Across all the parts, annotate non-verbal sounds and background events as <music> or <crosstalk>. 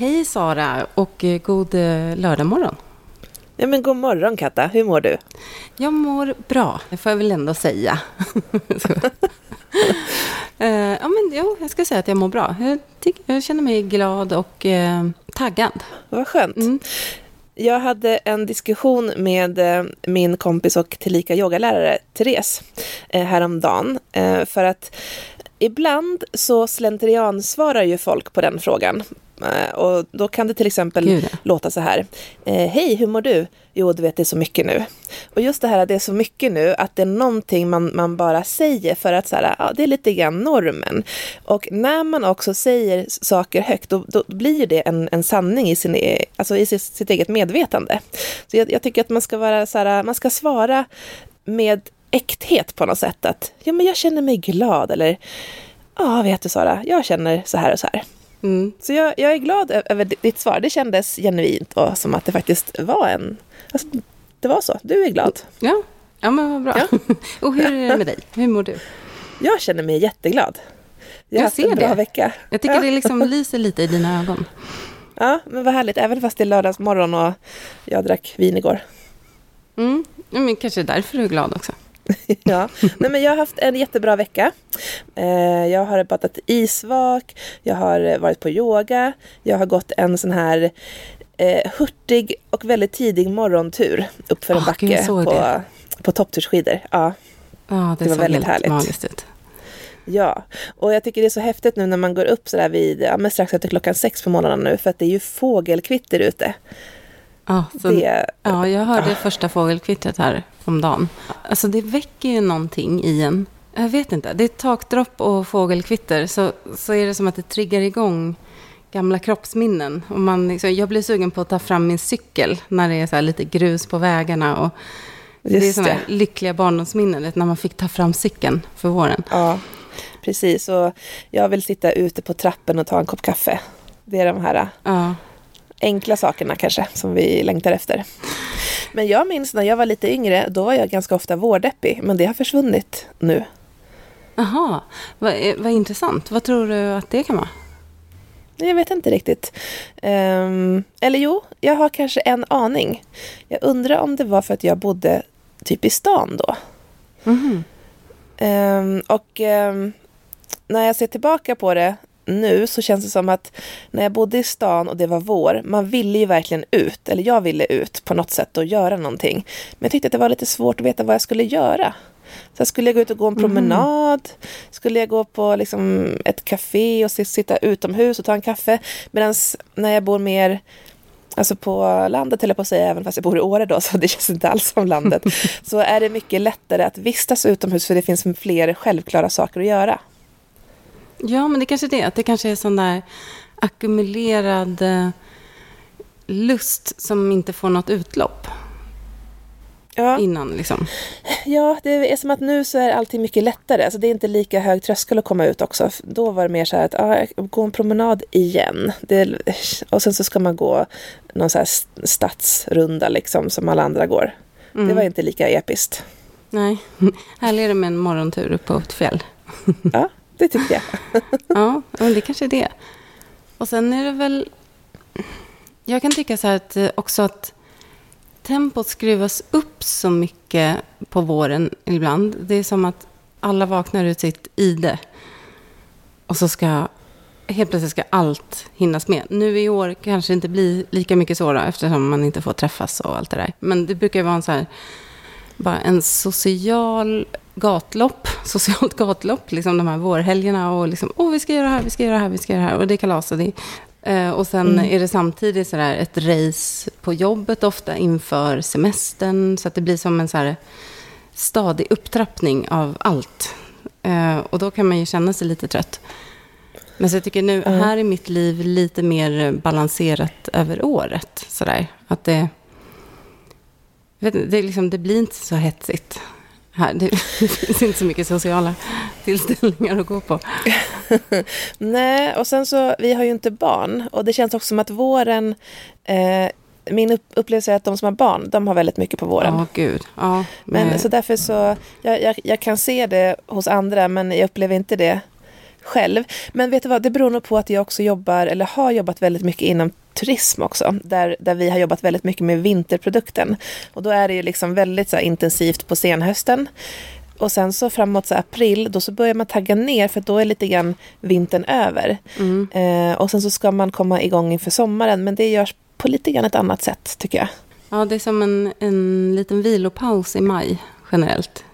Hej Sara och eh, god eh, lördagmorgon. Ja, men god morgon Katta, hur mår du? Jag mår bra, det får jag väl ändå säga. <laughs> eh, ja, men, jo, jag ska säga att jag mår bra. Jag, tycker, jag känner mig glad och eh, taggad. Vad skönt. Mm. Jag hade en diskussion med min kompis och tillika yogalärare Therese häromdagen. För att ibland så slentriansvarar ju folk på den frågan. Eh, och då kan det till exempel Gud. låta så här. Eh, Hej, hur mår du? Jo, du vet, det är så mycket nu. Och just det här att det är så mycket nu, att det är någonting man, man bara säger för att så här, ja, det är lite grann normen. Och när man också säger saker högt, då, då blir det en, en sanning i, sin, e, alltså i sitt, sitt eget medvetande. Så jag, jag, tycker att man ska vara så här, man ska svara med äkthet på något sätt. Att ja, men jag känner mig glad eller ja, vet du Sara, jag känner så här och så här. Mm. Så jag, jag, är glad över ditt svar. Det kändes genuint och som att det faktiskt var en... Alltså, det var så. Du är glad. Ja, ja men vad bra. Ja. <laughs> och hur är det med dig? Hur mår du? Jag känner mig jätteglad. Jag, jag bra det. vecka. Jag tycker ja. det liksom <laughs> lyser lite i dina ögon. Ja, men vad härligt. Även fast det är lördagsmorgon och jag drack vin igår. Mm, men kanske därför du är glad också. <laughs> ja, Nej, men jag har haft en jättebra vecka. Eh, jag har badat isvak, jag har varit på yoga, jag har gått en sån här eh, hurtig och väldigt tidig morgontur uppför en oh, backe på, på topptursskidor. Ja, oh, det, det var väldigt härligt. magiskt ut. Ja, och jag tycker det är så häftigt nu när man går upp sådär vid, ja, men strax efter klockan sex på morgonen nu, för att det är ju fågelkvitter ute. Ja, så, det, ja jag hörde första fågelkvittret här om dagen. Alltså det väcker ju någonting i en. Jag vet inte, det är takdropp och fågelkvitter så, så är det som att det triggar igång gamla kroppsminnen. Och man liksom, jag blir sugen på att ta fram min cykel när det är så lite grus på vägarna. Och Just det är sådana lyckliga barndomsminnen, när man fick ta fram cykeln för våren. Ja, precis. Och jag vill sitta ute på trappen och ta en kopp kaffe. Det är de här ja. Enkla sakerna kanske som vi längtar efter. Men jag minns när jag var lite yngre, då var jag ganska ofta vårdeppig, men det har försvunnit nu. Jaha, vad, vad intressant. Vad tror du att det kan vara? Jag vet inte riktigt. Um, eller jo, jag har kanske en aning. Jag undrar om det var för att jag bodde typ i stan då. Mm. Um, och um, när jag ser tillbaka på det nu så känns det som att när jag bodde i stan och det var vår, man ville ju verkligen ut, eller jag ville ut på något sätt och göra någonting. Men jag tyckte att det var lite svårt att veta vad jag skulle göra. Så skulle jag gå ut och gå en mhm. promenad? Mm. Skulle jag gå på liksom ett café och sitta utomhus och ta en kaffe? Medan när jag bor mer alltså på landet, eller på att säga, även fast jag bor i Åre då, <laughs> så det känns inte alls som landet, <laughs> så är det mycket lättare att vistas utomhus för det finns fler självklara saker att göra. Ja, men det kanske är det. Att det kanske är sån där ackumulerad eh, lust som inte får något utlopp. Ja. Innan liksom. Ja, det är som att nu så är allting mycket lättare. Alltså det är inte lika hög tröskel att komma ut också. Då var det mer så här att ah, gå en promenad igen. Det, och sen så ska man gå någon så här stadsrunda liksom som alla andra går. Mm. Det var inte lika episkt. Nej, <laughs> härligare med en morgontur upp på ett fjäll. Ja, <laughs> det tycker jag. <laughs> ja, men det kanske är det. Och sen är det väl... Jag kan tycka så här att eh, också att tempot skruvas upp så mycket på våren ibland. Det är som att alla vaknar ut sitt ide. Och så ska helt plötsligt ska allt hinnas med. Nu i år kanske det inte blir lika mycket så då, eftersom man inte får träffas och allt det där. Men det brukar ju vara en så här, bara en social gatlopp, socialt gatlopp, liksom de här vårhelgerna och liksom, åh, vi ska göra det här, vi ska göra det här, vi ska göra det här, och det är kalas och det eh, och sen mm. är det samtidigt sådär ett race på jobbet ofta inför semestern, så att det blir som en så här stadig upptrappning av allt. Eh, och då kan man ju känna sig lite trött. Men så jag tycker nu, här är mitt liv lite mer balanserat över året. Sådär. Att det, vet, det, liksom, det blir inte så hetsigt här. Det, det <laughs> finns inte så mycket sociala tillställningar att gå på. <laughs> Nej, och sen så, vi har ju inte barn. Och det känns också som att våren, eh, min upplevelse är att de som har barn, de har väldigt mycket på våren. Oh, gud. Ja, men, så därför så, jag, jag, jag, kan se det hos andra, men jag upplever inte det själv. Men vet du vad, det beror nog på att jag också jobbar, eller har jobbat väldigt mycket inom turism också, där, där vi har jobbat väldigt mycket med vinterprodukten. Och då är det ju liksom väldigt så här, intensivt på senhösten. Och sen så framåt så april, då så börjar man tagga ner för då är lite grann vintern över. Mm. Eh, och sen så ska man komma igång inför sommaren, men det görs på lite grann ett annat sätt tycker jag. Ja, det är som en, en liten vilopaus i maj generellt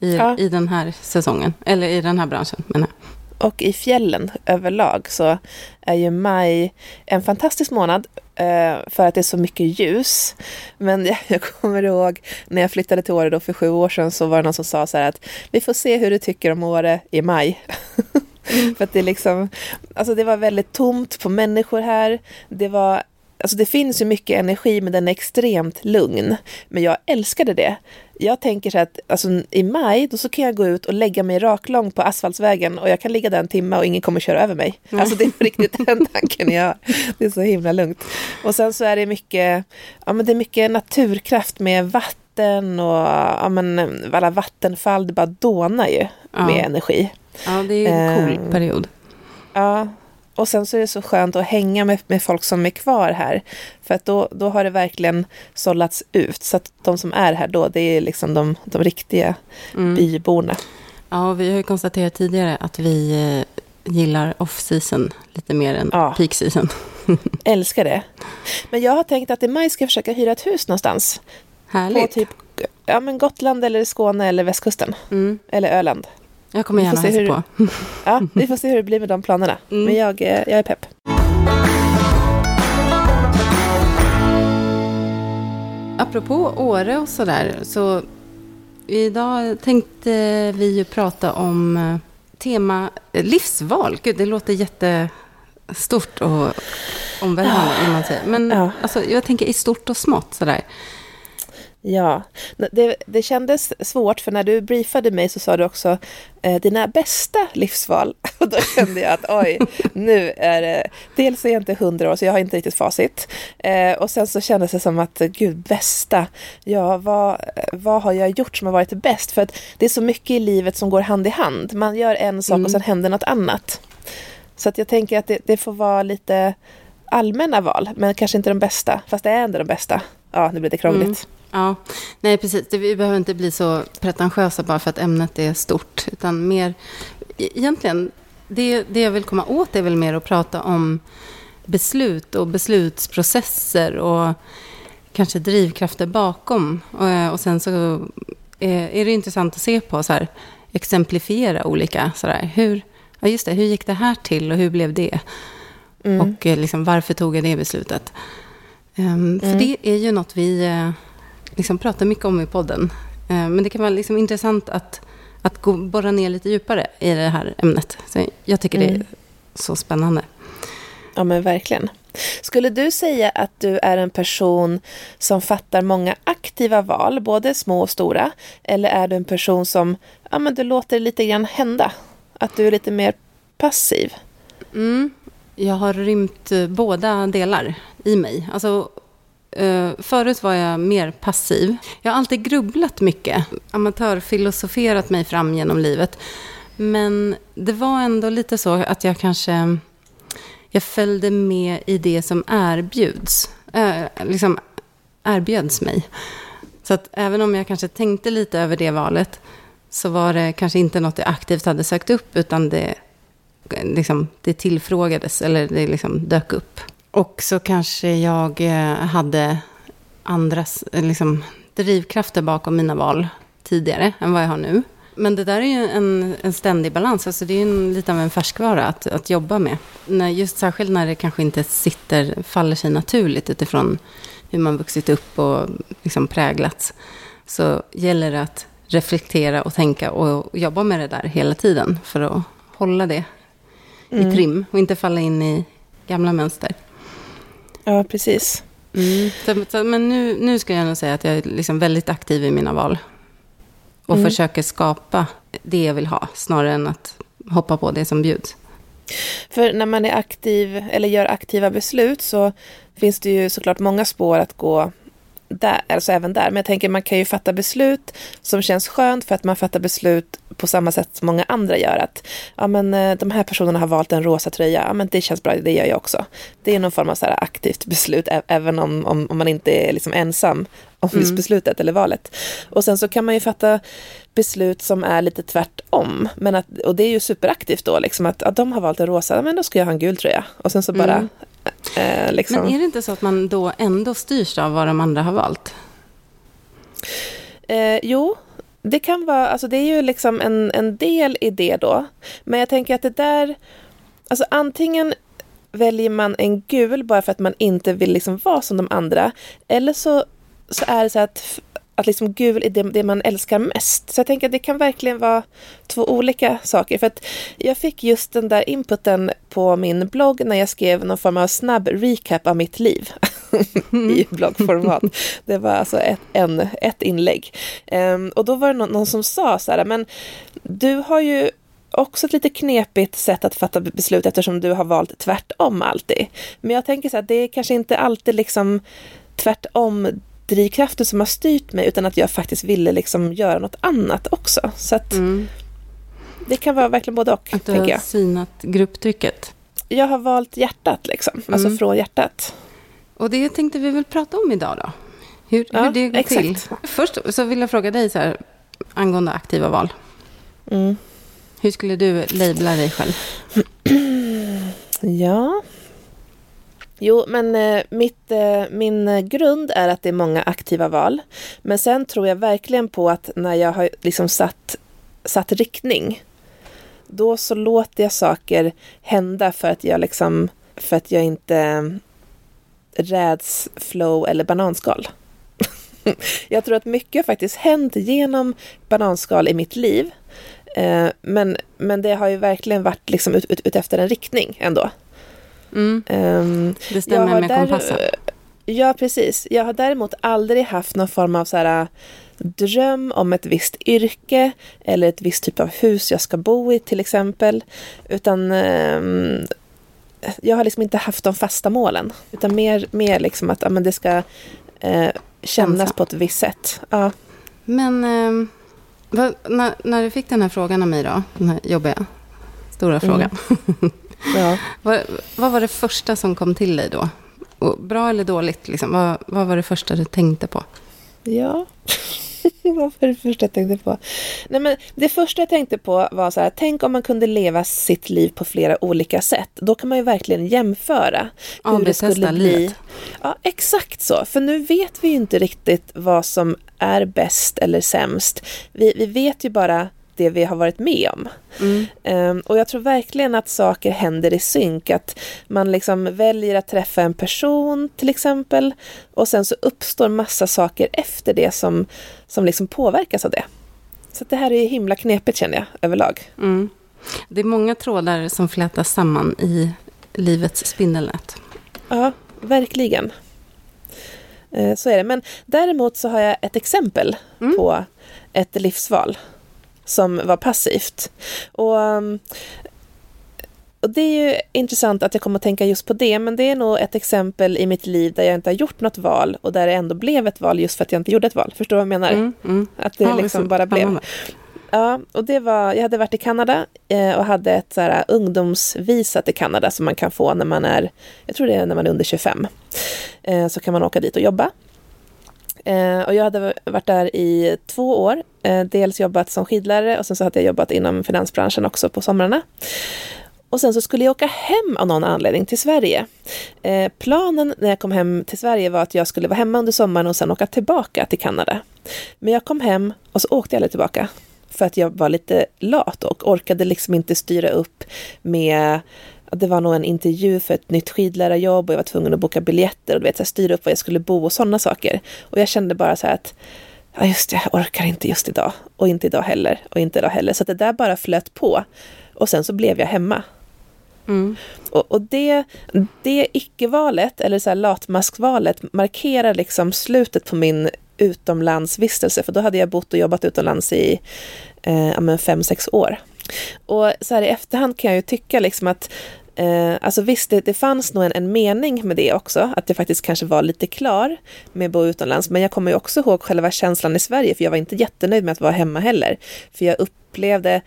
i, ja. i den här säsongen, eller i den här branschen menar jag. Och i fjällen överlag så är ju maj en fantastisk månad eh, för att det är så mycket ljus. Men jag, <laughs> jag kommer ihåg när jag flyttade till Åre då för sju år sedan så var det någon som sa så här att vi får se hur du tycker om Åre i maj. Mm. <laughs> för att det liksom, alltså det var väldigt tomt på människor här. Det var Alltså det finns ju mycket energi men den är extremt lugn. Men jag älskade det. Jag tänker så att alltså, i maj då så kan jag gå ut och lägga mig raklång på asfaltsvägen och jag kan ligga där en timme och ingen kommer köra över mig. Mm. Alltså det är riktigt den <laughs> tanken jag har. Det är så himla lugnt. Och sen så är det mycket, ja men det är mycket naturkraft med vatten och ja men alla vattenfall, det bara dånar ju ja. med energi. Ja, det är en cool uh, period. Ja, och sen så är det så skönt att hänga med, med folk som är kvar här. För att då, då har det verkligen sållats ut. Så att de som är här då, det är liksom de, de riktiga mm. byborna. Ja, vi har ju konstaterat tidigare att vi eh, gillar off-season lite mer än ja. peak-season. <laughs> Älskar det. Men jag har tänkt att i maj ska jag försöka hyra ett hus någonstans. Härligt. På typ ja, men Gotland eller Skåne eller västkusten. Mm. Eller Öland. Jag kommer gärna hälsa på. ja, vi får se hur det blir med de planerna. Mm. Men jag, eh, jag är pepp. Apropå Åre och sådär, så idag tänkte vi ju prata om eh, tema livsval. Gud, det låter jättestort och omvälvande, ja. Men ja. alltså, jag tänker i stort och smått sådär. Ja, det, det kändes svårt för när du briefade mig så sa du också eh, dina bästa livsval. <laughs> Och då kände jag att oj, nu är det, dels är jag inte hundra år så jag har inte riktigt facit. Eh, och sen så kändes det som att gud, bästa, ja vad, vad har jag gjort som har varit bäst? För att det är så mycket i livet som går hand i hand. Man gör en sak mm. och sen händer något annat. Så att jag tänker att det, det får vara lite allmänna val, men kanske inte de bästa, fast det är ändå de bästa. Ja, nu blir det krångligt. Mm. Ja, nej precis. Vi behöver inte bli så pretentiösa bara för att ämnet är stort. Utan mer, e-, egentligen, det, det jag vill komma åt är väl mer att prata om beslut och beslutsprocesser och kanske drivkrafter bakom. Och, och sen så är, är det intressant att se på så här, exemplifiera olika så där, hur, ja just det, hur gick det här till och hur blev det? Mm. Och eh, liksom, varför tog jag det beslutet? Um, mm. För det är ju något vi eh, liksom pratar mycket om i podden. Eh, men det kan vara liksom intressant att, att gå, borra ner lite djupare i det här ämnet. Så jag tycker mm. det är mm. så spännande. Ja, men verkligen. Skulle du säga att du är en person som fattar många aktiva val, både små och stora? Eller är du en person som ja, men du låter lite grann hända? Att du är lite mer passiv? Mm. Jag har rymt eh, båda delar i mig. Alltså, Uh, förut var jag mer passiv. Jag har alltid grubblat mycket. Amatörfilosoferat mig fram genom livet. Men det var ändå lite så att jag kanske... Jag följde med i det som erbjuds. Uh, liksom erbjöds mig. Så att även om jag kanske tänkte lite över det valet så var det kanske inte något jag aktivt hade sökt upp utan det, liksom, det tillfrågades eller det liksom dök upp. Och så kanske jag eh, hade andras eh, liksom, drivkrafter bakom mina val tidigare än vad jag har nu. Men det där är ju en, en ständig balans, alltså det är ju lite av en färskvara att, att jobba med. När, just särskilt när det kanske inte sitter, faller sig naturligt utifrån hur man vuxit upp och liksom präglats. Så gäller det att reflektera och tänka och jobba med det där hela tiden för att hålla det mm. i trim och inte falla in i gamla mönster. Ja, precis. Mm. Så, så, men nu, nu ska jag nog säga att jag är liksom väldigt aktiv i mina val. Och mm. försöker skapa det jag vill ha, snarare än att hoppa på det som bjuds. För när man är aktiv eller gör aktiva beslut så finns det ju såklart många spår att gå där, alltså även där. Men jag tänker man kan ju fatta beslut som känns skönt för att man fattar beslut på samma sätt som många andra gör. Att ja, men, eh, de här personerna har valt en rosa tröja, ja, men det känns bra, det gör jag också. Det är någon form av så aktivt beslut, även om, om, om, man inte är liksom ensam om mm. beslutet eller valet. Och sen så kan man ju fatta beslut som är lite tvärtom. Men att, och det är ju superaktivt då, liksom att, att de har valt en rosa, men då ska jag ha en gul tröja. Och sen så bara... Mm. Eh, liksom. Men är det inte så att man då ändå styrs av vad de andra har valt? Eh, jo, det kan vara, alltså det är ju liksom en, en del i det då. Men jag tänker att det där, alltså antingen väljer man en gul bara för att man inte vill liksom vara som de andra. Eller så, så är det så att, att liksom gul är det, det man älskar mest. Så jag tänker att det kan verkligen vara två olika saker. För att jag fick just den där inputen på min blogg när jag skrev någon form av snabb recap av mitt liv. <laughs> i bloggformat. Det var alltså ett, en, ett inlägg. Um, och då var det någon, någon som sa så här, men du har ju också ett lite knepigt sätt att fatta beslut eftersom du har valt tvärtom alltid. Men jag tänker så här, det är kanske inte alltid liksom tvärtom drivkrafter som har styrt mig utan att jag faktiskt ville liksom göra något annat också. Så att mm. det kan vara verkligen både och. Att du har jag. synat grupptrycket? Jag har valt hjärtat liksom, alltså mm. alltså från hjärtat. Och det tänkte vi väl prata om idag då. Hur, ja, hur det går exakt. till. Först så vill jag fråga dig så här, angående aktiva val. Mm. Hur skulle du labla dig själv? <clears throat> ja. Jo, men eh, mitt, eh, min grund är att det är många aktiva val. Men sen tror jag verkligen på att när jag har liksom satt, satt riktning, då så låter jag saker hända för att jag liksom, för att jag inte eh, räds flow eller bananskal. <laughs> jag tror att mycket har faktiskt hänt genom bananskal i mitt liv. Men, men det har ju verkligen varit liksom ut, ut, ut efter en riktning ändå. Mm. Um, det stämmer med där, kompassen. Ja, precis. Jag har däremot aldrig haft någon form av så här, dröm om ett visst yrke eller ett visst typ av hus jag ska bo i till exempel. Utan um, jag har liksom inte haft de fasta målen. Utan mer, mer liksom att ja, men det ska eh, kännas på ett visst sätt. Ja. Men eh, vad, när, när du fick den här frågan av mig då, den här jobbiga, stora mm. <laughs> ja. vad, vad var det första som kom till dig då? Och bra eller dåligt, liksom? vad, vad var det första du tänkte på? Ja, <laughs> vad var det första jag tänkte på? Nej, men det första jag tänkte på var så här, tänk om man kunde leva sitt liv på flera olika sätt. Då kan man ju verkligen jämföra hur ja, det skulle bli. Livet. Ja, exakt så. För nu vet vi ju inte riktigt vad som är bäst eller sämst. Vi, vi vet ju bara det vi har varit med om. Mm. Um, och jag tror verkligen att saker händer i synk. Att man liksom väljer att träffa en person till exempel och sen så uppstår massa saker efter det som, som liksom påverkas av det. Så det här är himla knepigt känner jag överlag. Mm. Det är många trådar som flätas samman i livets spindelnät. Ja, verkligen. Eh, så är det. Men däremot så har jag ett exempel mm. på ett livsval som var passivt. Och, um, och det är ju intressant att jag kommer att tänka just på det, men det är nog ett exempel i mitt liv där jag inte har gjort något val och där det ändå blev ett val just för att jag inte gjorde ett val. Förstår du vad jag menar? Mm, mm. Att det ja, liksom bara blev. Ja, och det var, jag hade varit i Kanada eh, och hade ett så här, ungdomsvisa till Kanada som man kan få när man är, jag tror det är när man är under 25. Eh, så kan man åka dit och jobba. Eh, och jag hade varit där i två år. Eh, dels jobbat som skidlärare och sen så hade jag jobbat inom finansbranschen också på somrarna. Och sen så skulle jag åka hem av någon anledning till Sverige. Eh, planen när jag kom hem till Sverige var att jag skulle vara hemma under sommaren och sen åka tillbaka till Kanada. Men jag kom hem och så åkte jag aldrig tillbaka. För att jag var lite lat och orkade liksom inte styra upp med det var nog en intervju för ett nytt skidlärarjobb och jag var tvungen att boka biljetter och du vet, så här, styra upp var jag skulle bo och sådana saker. Och jag kände bara så här att ja just det, jag orkar inte just idag och inte idag heller och inte idag heller. Så det där bara flöt på och sen så blev jag hemma. Mm. Och, och, det, det icke-valet, eller så här latmaskvalet, markerar liksom slutet på min utomlandsvistelse. För då hade jag bott och jobbat utomlands i eh, fem, sex år. Och så här i efterhand kan jag ju tycka liksom att Eh, alltså visst, det, det fanns nog en, en, mening med det också, att jag faktiskt kanske var lite klar med att bo utomlands. Men jag kommer ju också ihåg själva känslan i Sverige, för jag var inte jättenöjd med att vara hemma heller. För jag upplevde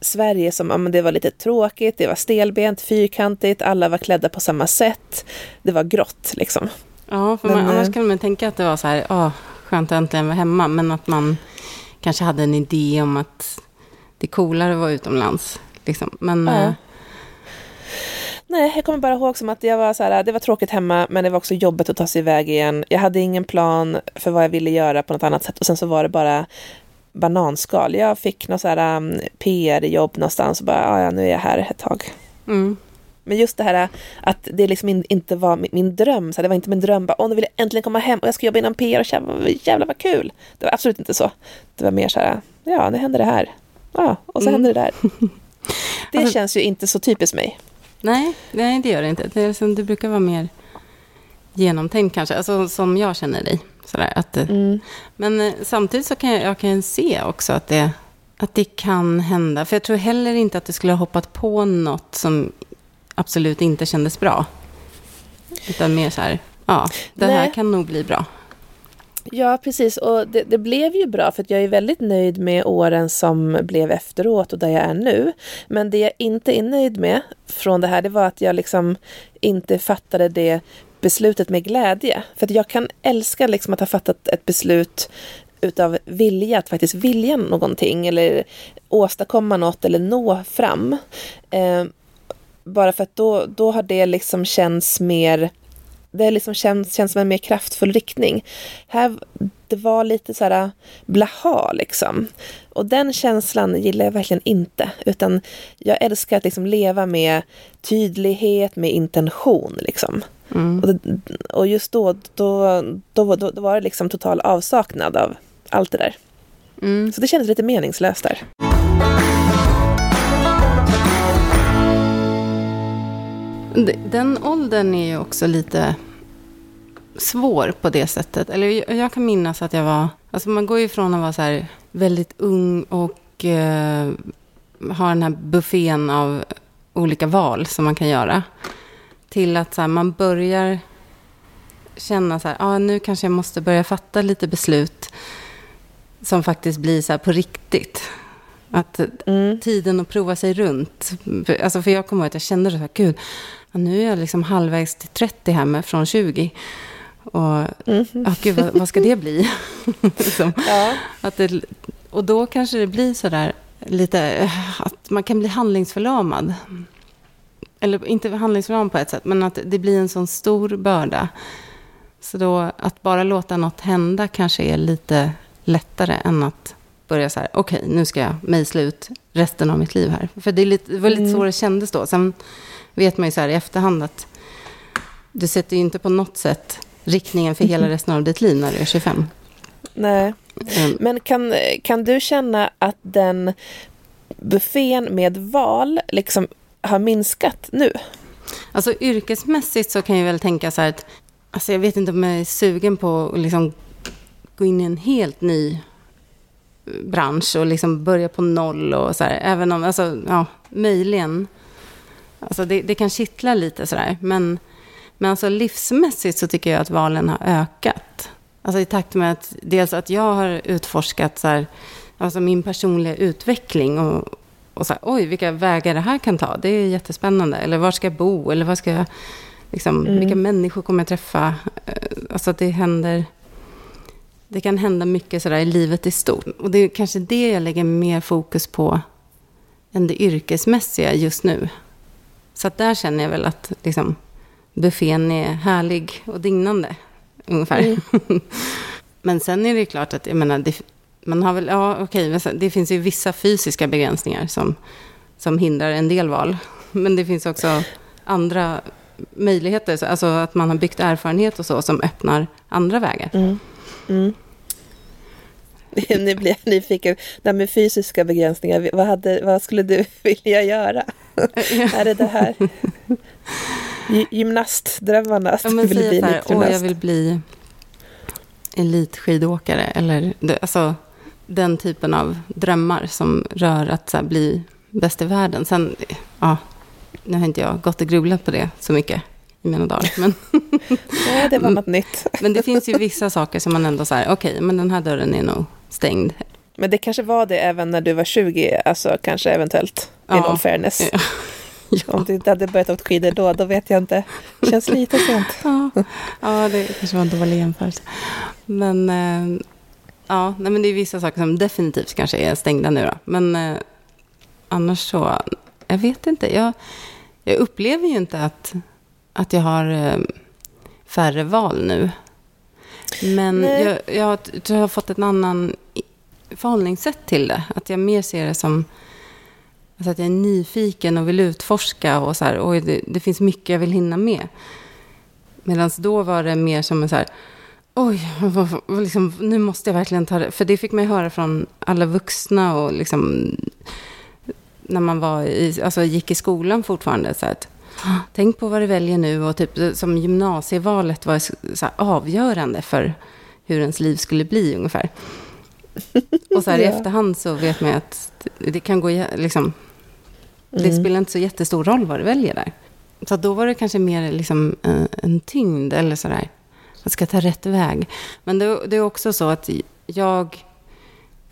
Sverige som, ja, men det var lite tråkigt, det var stelbent, fyrkantigt, alla var klädda på samma sätt. Det var grått liksom. Ja, för man, annars eh, kan man tänka att det var så här, åh, skönt att äntligen vara hemma, men att man kanske hade en idé om att det är coolare att vara utomlands. Liksom. Men, ja. Nej, jag kommer bara ihåg som att jag var så här, det var tråkigt hemma, men det var också jobbigt att ta sig iväg igen. Jag hade ingen plan för vad jag ville göra på något annat sätt och sen så var det bara bananskal. Jag fick något så här um, PR-jobb någonstans och bara, ah, ja, nu är jag här ett tag. Mm. Men just det här att det liksom inte var min, min dröm, så det var inte min dröm, bara, åh nu vill jag äntligen komma hem och jag ska jobba inom PR och jävlar, jävlar vad kul. Det var absolut inte så. Det var mer så här, ja nu händer det här. Ja, och så mm. händer det där. <laughs> Det alltså, känns ju inte så typiskt mig. Nej, nej det gör det inte. Det, är som, det brukar vara mer genomtänkt kanske, alltså som jag känner dig. Sådär, att, mm. Men eh, samtidigt så kan jag, jag kan se också att det, att det kan hända. För jag tror heller inte att du skulle ha hoppat på något som absolut inte kändes bra. Utan mer så här, ja, det Nej. här kan nog bli bra. Ja, precis. Och det, det, blev ju bra för jag är väldigt nöjd med åren som blev efteråt och där jag är nu. Men det jag inte är nöjd med från det här, det var att jag liksom inte fattade det beslutet med glädje. För att jag kan älska liksom att ha fattat ett beslut utav vilja, att faktiskt vilja någonting eller åstadkomma något eller nå fram. Eh, bara för att då, då har det liksom känts mer det liksom känns, känns som en mer kraftfull riktning. Här, det var lite så här blaha liksom. Och den känslan gillar jag verkligen inte. Utan jag älskar att liksom leva med tydlighet, med intention liksom. Mm. Och, och, just då, då, då, då, då var det liksom total avsaknad av allt det där. Mm. Så det kändes lite meningslöst där. Den åldern är ju också lite svår på det sättet. Eller jag kan minnas att jag var... Alltså man går ju från att vara så här väldigt ung och eh, ha den här buffén av olika val som man kan göra. Till att så här, man börjar känna så här, ah, nu kanske jag måste börja fatta lite beslut som faktiskt blir så här på riktigt. Att mm. tiden att prova sig runt. Alltså för jag kommer ihåg att jag kände så här, gud, nu är jag liksom halvvägs till 30 här från 20. Och mm. oh, gud, vad, vad, ska det bli? <laughs> liksom. ja. att det, och då kanske det blir så där lite, att man kan bli handlingsförlamad. Eller inte handlingsförlamad på ett sätt, men att det blir en sån stor börda. Så då att bara låta något hända kanske är lite lättare än att börja så här, okej, okay, nu ska jag mejsla ut resten av mitt liv här. För det, lite, det var lite mm. så det kändes då. Sen vet man ju så här i efterhand att du sätter ju inte på något sätt riktningen för hela <laughs> resten av ditt liv när du är 25. Nej, mm. men kan, kan du känna att den buffén med val liksom har minskat nu? Alltså yrkesmässigt så kan jag väl tänka så här att, alltså jag vet inte om jag är sugen på att liksom gå in i en helt ny bransch och liksom börja på noll och så här, även om, alltså ja, möjligen. Alltså det, det kan kittla lite sådär, men, men alltså livsmässigt så tycker jag att valen har ökat. Alltså i takt med att dels att jag har utforskat så här, alltså min personliga utveckling och, och så här, oj, vilka vägar det här kan ta. Det är jättespännande. Eller var ska jag bo? Eller var ska jag, liksom, mm. vilka människor kommer jag träffa? Eh, alltså det händer, det kan hända mycket sådär i livet i stort. Och det är kanske det jag lägger mer fokus på än det yrkesmässiga just nu. Så där känner jag väl att liksom, buffén är härlig och dignande, ungefär. Mm. <laughs> Men sen är det klart att, jag menar, det, man har väl, ja okej, det finns ju vissa fysiska begränsningar som, som hindrar en del val. <laughs> Men det finns också andra möjligheter, alltså att man har byggt erfarenhet och så, som öppnar andra vägar. Mm. Mm. Nu blir jag nyfiken. Det med fysiska begränsningar, vad, hade, vad skulle du <laughs> vilja göra? är det det här gymnastdrömmarna? Ja, men vill bli här, åh, jag vill bli elitskidåkare. Eller alltså, den typen av drömmar som rör att här, bli bäst i världen. Sen, ja, nu har inte jag gått och grubblat på det så mycket i mina dagar. Men, <laughs> Nej, det var <laughs> något nytt. men det finns ju vissa saker som man ändå säger, okej, okay, men den här dörren är nog stängd. Men det kanske var det även när du var 20, alltså kanske eventuellt, ja. in all fairness. Ja. <laughs> Ja. Om du inte hade börjat åka skidor då, då vet jag inte. Det känns lite sent. Ja, ja det kanske var en dålig jämförelse. Men, eh, ja, nej, men det är vissa saker som definitivt kanske är stängda nu då. Men eh, annars så, jag vet inte. Jag, jag upplever ju inte att, att jag har eh, färre val nu. Men jag, jag, jag har fått ett annan förhållningssätt till det. Att jag mer ser det som alltså att jag är nyfiken och vill utforska och så här, oj, det, det finns mycket jag vill hinna med. Medan då var det mer som en så här, oj, liksom, nu måste jag verkligen ta det. För det fick man ju höra från alla vuxna och liksom när man var i, alltså gick i skolan fortfarande. Så att, Tänk på vad du väljer nu och typ som gymnasievalet var så avgörande för hur ens liv skulle bli ungefär. <laughs> Och så här, ja. i efterhand så vet man att det kan gå, liksom, mm. det spelar inte så jättestor roll vad du väljer där. Så då var det kanske mer liksom en, en tyngd eller sådär. Att ska ta rätt väg. Men det, det, är också så att jag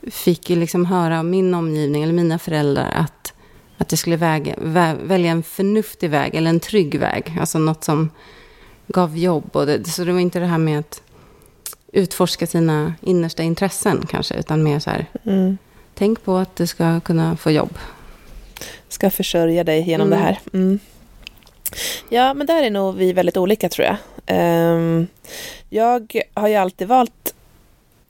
fick ju liksom höra av min omgivning, eller mina föräldrar, att, att jag skulle väga, vä, välja en förnuftig väg, eller en trygg väg. Alltså något som gav jobb. Och det, så det var inte det här med att utforska sina innersta intressen kanske, utan mer så här, mm. tänk på att du ska kunna få jobb. Ska försörja dig genom mm. det här. Mm. Ja, men där är nog vi väldigt olika tror jag. Um, jag har ju alltid valt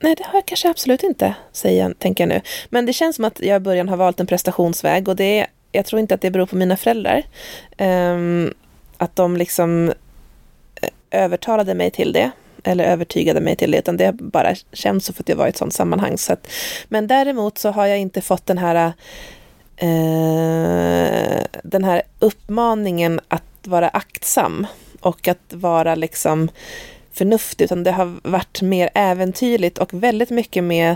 Nej, det har jag kanske absolut inte, säger jag, tänker jag nu. Men det känns som att jag i början har valt en prestationsväg och det jag tror inte att det beror på mina föräldrar. Um, att de liksom eh, övertalade mig till det eller övertygade mig till det, utan det bara känts så för att jag var i ett sådant sammanhang. Så att, men däremot så har jag inte fått den här eh, den här uppmaningen att vara aktsam och att vara liksom förnuftig, utan det har varit mer äventyrligt och väldigt mycket med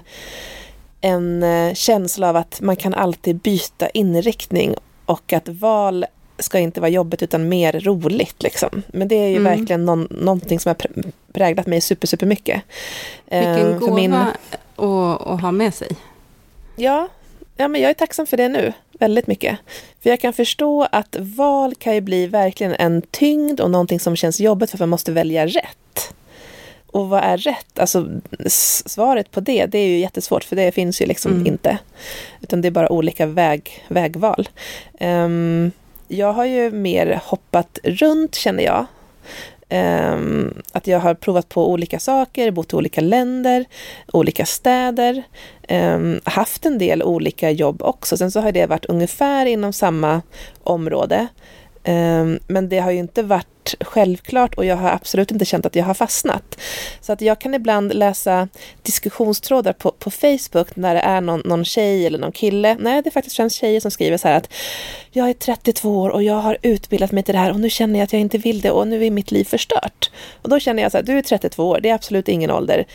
en eh, känsla av att man kan alltid byta inriktning och att val ska inte vara jobbigt utan mer roligt. Liksom. Men det är ju mm. verkligen någon, någonting som har präglat mig super, super mycket. Vilken uh, gåva min... att, att ha med sig. Ja, ja, men jag är tacksam för det nu. Väldigt mycket. För jag kan förstå att val kan ju bli verkligen en tyngd och någonting som känns jobbigt för att man måste välja rätt. Och vad är rätt? Alltså svaret på det, det är ju jättesvårt för det finns ju liksom mm. inte. Utan det är bara olika väg, vägval. Um, jag har ju mer hoppat runt känner jag. Um, att jag har provat på olika saker, bott i olika länder, olika städer, um, haft en del olika jobb också. Sen så har det varit ungefär inom samma område. Um, men det har ju inte varit självklart och jag har absolut inte känt att jag har fastnat. Så att jag kan ibland läsa diskussionstrådar på, på Facebook när det är någon, någon tjej eller någon kille. Nej, det är faktiskt främst tjejer som skriver så här att jag är 32 år och jag har utbildat mig till det här och nu känner jag att jag inte vill det och nu är mitt liv förstört. Och då känner jag så här, du är 32 år, det är absolut ingen ålder.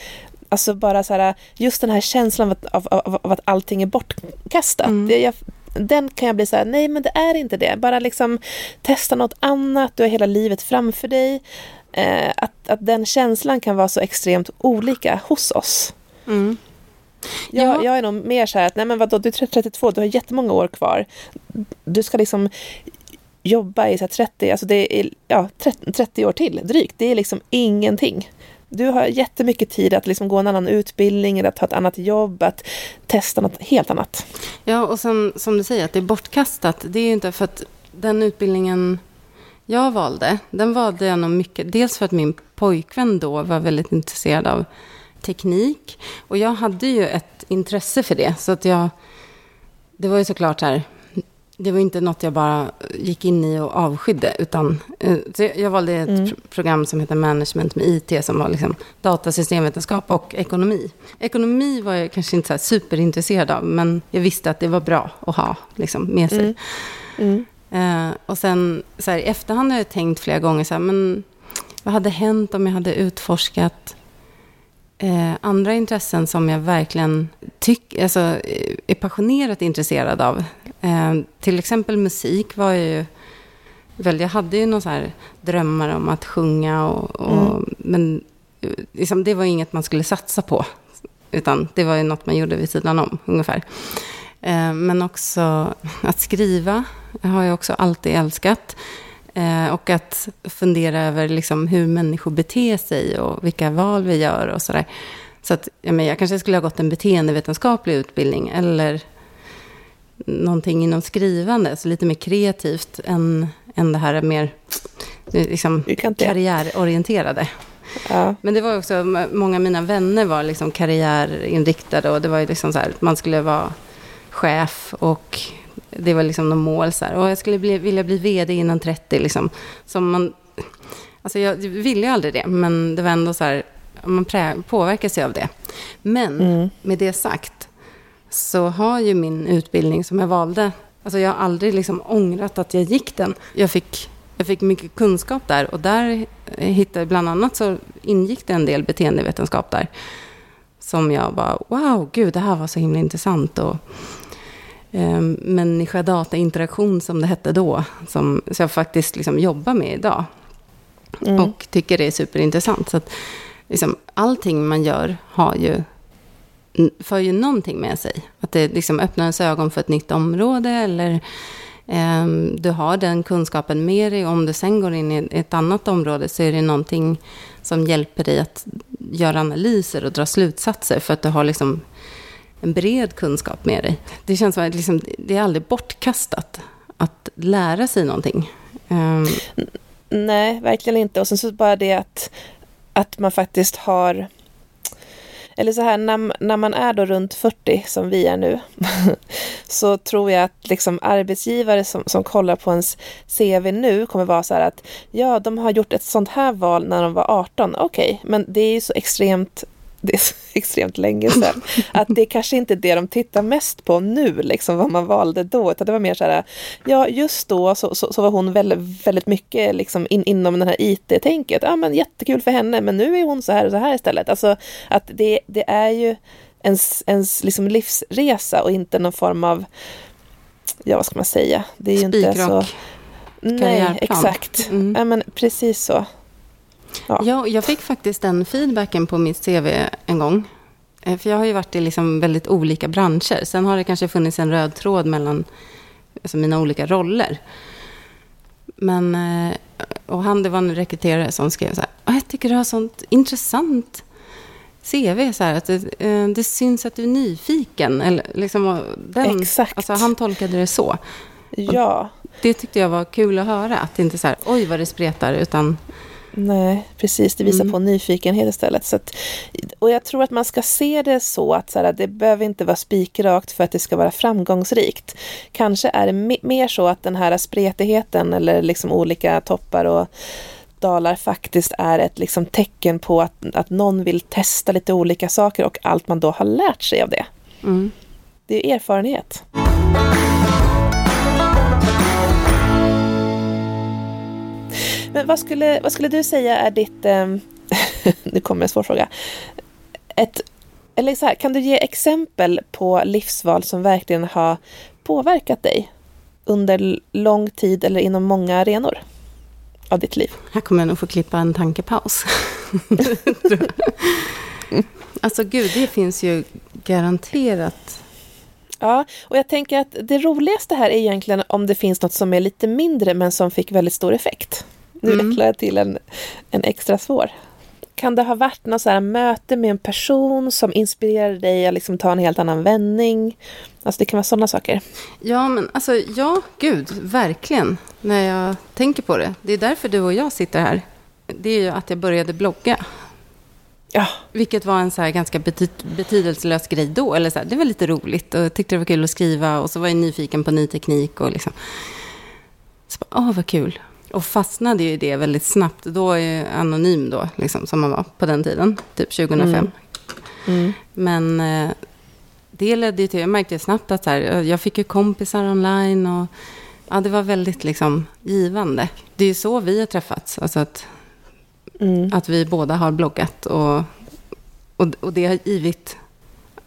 Alltså bara så här, just den här känslan av att, av, av, av att allting är bortkastat. Mm. Det, jag, den kan jag bli så här, nej men det är inte det. Bara liksom testa något annat, du har hela livet framför dig. Eh, att, att den känslan kan vara så extremt olika hos oss. Mm. Jag, ja. jag är nog mer så här att, nej men vadå, du är 32, du har jättemånga år kvar. Du ska liksom jobba i så 30, alltså det är ja, 30, 30 år till drygt. Det är liksom ingenting. Du har jättemycket tid att liksom gå en annan utbildning, eller att ta ett annat jobb, att testa något helt annat. Ja, och sen som du säger, att det är bortkastat. Det är ju inte för att den utbildningen jag valde, den valde jag nog mycket. Dels för att min pojkvän då var väldigt intresserad av teknik. Och jag hade ju ett intresse för det. Så att jag, det var ju såklart här, det var inte något jag bara gick in i och avskydde. Utan, eh, jag valde ett mm. program som heter Management med IT, som var liksom datasystemvetenskap och ekonomi. Ekonomi var jag kanske inte så superintresserad av, men jag visste att det var bra att ha liksom, med sig. Mm. Mm. Uh, och sen så här, i efterhand har jag tänkt flera gånger, så här, men vad hade hänt om jag hade utforskat eh, andra intressen som jag verkligen tyck, alltså, är passionerat intresserad av. Eh, till exempel musik var ju väl, jag hade ju några så här drömmar om att sjunga, och, och Mm. men eh, liksom, det var ju inget man skulle satsa på. Utan det var ju något man gjorde vid sidan om, ungefär. Eh, men också att skriva har jag också alltid älskat. Eh, och att fundera över liksom, hur människor beter sig och vilka val vi gör och sådär. Så att, ja, men jag kanske skulle ha gått en beteendevetenskaplig utbildning eller någonting inom skrivande, så lite mer kreativt än, än det här mer liksom, Fyrkantiga. karriärorienterade. Ja. Men det var också, många av mina vänner var liksom karriärinriktade och det var ju liksom så här, man skulle vara chef och det var liksom något mål så här. Och jag skulle bli, vilja bli vd innan 30 liksom. Som man, alltså jag ville ju aldrig det, men det var ändå så här, man prä, påverkas ju av det. Men Mm. med det sagt så har ju min utbildning som jag valde, alltså jag har aldrig liksom ångrat att jag gick den. Jag fick, jag fick mycket kunskap där och där eh, hittade bland annat så ingick det en del beteendevetenskap där. Som jag bara, wow, gud, det här var så himla intressant. Och, eh, människa-data-interaktion som det hette då, som så jag faktiskt liksom jobbar med idag. Mm. Och tycker det är superintressant. Så att, liksom, allting man gör har ju, för ju någonting med sig. Att det liksom öppnar ens ögon för ett nytt område eller eh, du har den kunskapen med dig. Om du sen går in i ett annat område så är det någonting som hjälper dig att göra analyser och dra slutsatser för att du har liksom en bred kunskap med dig. Det känns som att liksom, det är aldrig bortkastat att lära sig någonting. Eh. Nej, verkligen inte. Och sen så bara det att, att man faktiskt har... Eller så här, när, när man är då runt 40, som vi är nu, <laughs> så tror jag att liksom arbetsgivare som, som kollar på ens CV nu kommer vara så här att ja, de har gjort ett sånt här val när de var 18. Okej, men det är ju så extremt det är så extremt länge sedan. Att det kanske inte är det de tittar mest på nu, liksom vad man valde då. Utan det var mer så här, ja just då så, så, så var hon väldigt, väldigt mycket liksom in, inom den här IT-tänket. Ja men jättekul för henne, men nu är hon så här och så här istället. Alltså att det, det är ju ens, ens liksom livsresa och inte någon form av, ja vad ska man säga? Det är ju inte så... Nej, exakt. Mm. Ja men precis så. Ja. Ja, jag fick faktiskt den feedbacken på mitt CV en gång. Eh, För jag har ju varit i liksom väldigt olika branscher. Sen har det kanske funnits en röd tråd mellan alltså mina olika roller. Men, eh, och han, det var en rekryterare som skrev så här, "Ah, jag tycker du har sånt intressant CV, så här, att det, eh, det syns att du är nyfiken. Eller liksom, och den, Exakt. Alltså, han tolkade det så. Ja. Det tyckte jag var kul att höra. Att det inte så här, oj vad det spretar, utan Nej, precis. Det visar Mm. på nyfikenhet istället. Så att, och jag tror att man ska se det så att så här, det behöver inte vara spikrakt för att det ska vara framgångsrikt. Kanske är det me- mer så att den här spretigheten eller liksom olika toppar och dalar faktiskt är ett liksom tecken på att, att någon vill testa lite olika saker och allt man då har lärt sig av det. mm. Det är erfarenhet. Men vad skulle, vad skulle du säga är ditt... ehm, <laughs> nu kommer en svår fråga. Ett, eller så här, kan du ge exempel på livsval som verkligen har påverkat dig under lång tid eller inom många arenor av ditt liv? Här kommer jag nog få klippa en tankepaus. <laughs> Alltså gud, det finns ju garanterat. Ja, och jag tänker att det roligaste här är egentligen om det finns något som är lite mindre men som fick väldigt stor effekt. Nu Mm. vecklar jag till en, en extra svår. Kan det ha varit något så här möte med en person som inspirerade dig att liksom ta en helt annan vändning? Alltså det kan vara sådana saker. Ja, men alltså, ja, gud, verkligen. När jag tänker på det. Det är därför du och jag sitter här. Det är ju att jag började blogga. Ja, Vilket var en så ganska bety betydelselös grej då. Eller så här, det var lite roligt och jag tyckte det var kul att skriva. Och så var jag nyfiken på ny teknik och liksom. Så bara, åh vad kul. Och fastnade ju i det väldigt snabbt. Då är jag anonym då, liksom, som man var på den tiden. Typ 2005. Mm. mm. Men eh, det ledde ju till, jag märkte snabbt att här, jag fick ju kompisar online och ja, det var väldigt liksom givande. Det är ju så vi har träffats, alltså att, Mm. att vi båda har bloggat och, och, och det har givit,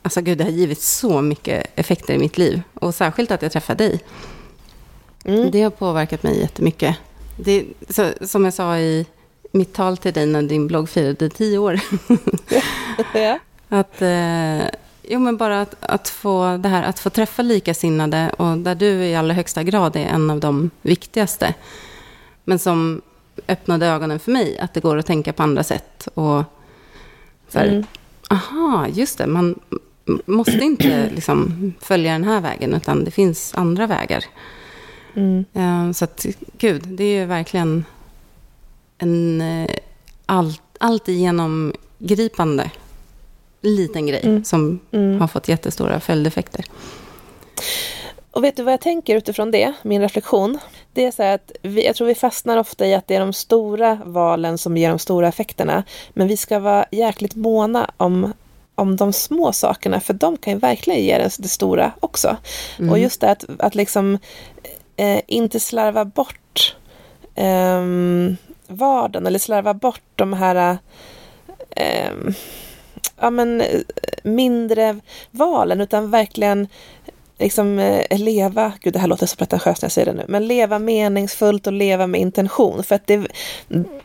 alltså gud, det har givit så mycket effekter i mitt liv. Och särskilt att jag träffade dig. Mm. Det har påverkat mig jättemycket. Det, så, som jag sa i mitt tal till dig när din blogg firade tio år. <laughs> ja. Att, eh, jo, men bara att, att, få det här, att få träffa likasinnade och där du i allra högsta grad är en av de viktigaste. Men som öppnade ögonen för mig, att det går att tänka på andra sätt. Och så här, mm. aha, just det, man måste inte liksom följa den här vägen, utan det finns andra vägar. Mm. Eh, så att, gud, det är ju verkligen en eh, allt, allt genomgripande liten grej mm. som mm. har fått jättestora följdeffekter. Och vet du vad jag tänker utifrån det, min reflektion? Det är så här att vi, jag tror vi fastnar ofta i att det är de stora valen som ger de stora effekterna. Men vi ska vara jäkligt måna om, om de små sakerna, för de kan ju verkligen ge det stora också. Mm. Och just det att, att liksom eh, inte slarva bort eh, vardagen eller slarva bort de här eh, ja, men, eh, mindre valen utan verkligen liksom eh, leva, gud det här låter så pretentiöst när jag säger det nu, men leva meningsfullt och leva med intention. För att det,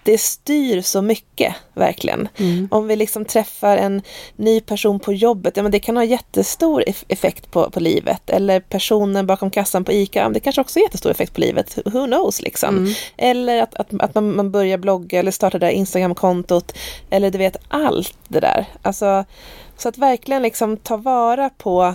det styr så mycket, verkligen. Mm. Om vi liksom träffar en ny person på jobbet, ja men det kan ha jättestor effekt på, på livet. Eller personen bakom kassan på ICA, ja, det kanske också har jättestor effekt på livet. Who knows liksom. Mm. Eller att, att, att man, man börjar blogga eller startar det där Instagram-kontot. Eller du vet, allt det där. Alltså, så att verkligen liksom ta vara på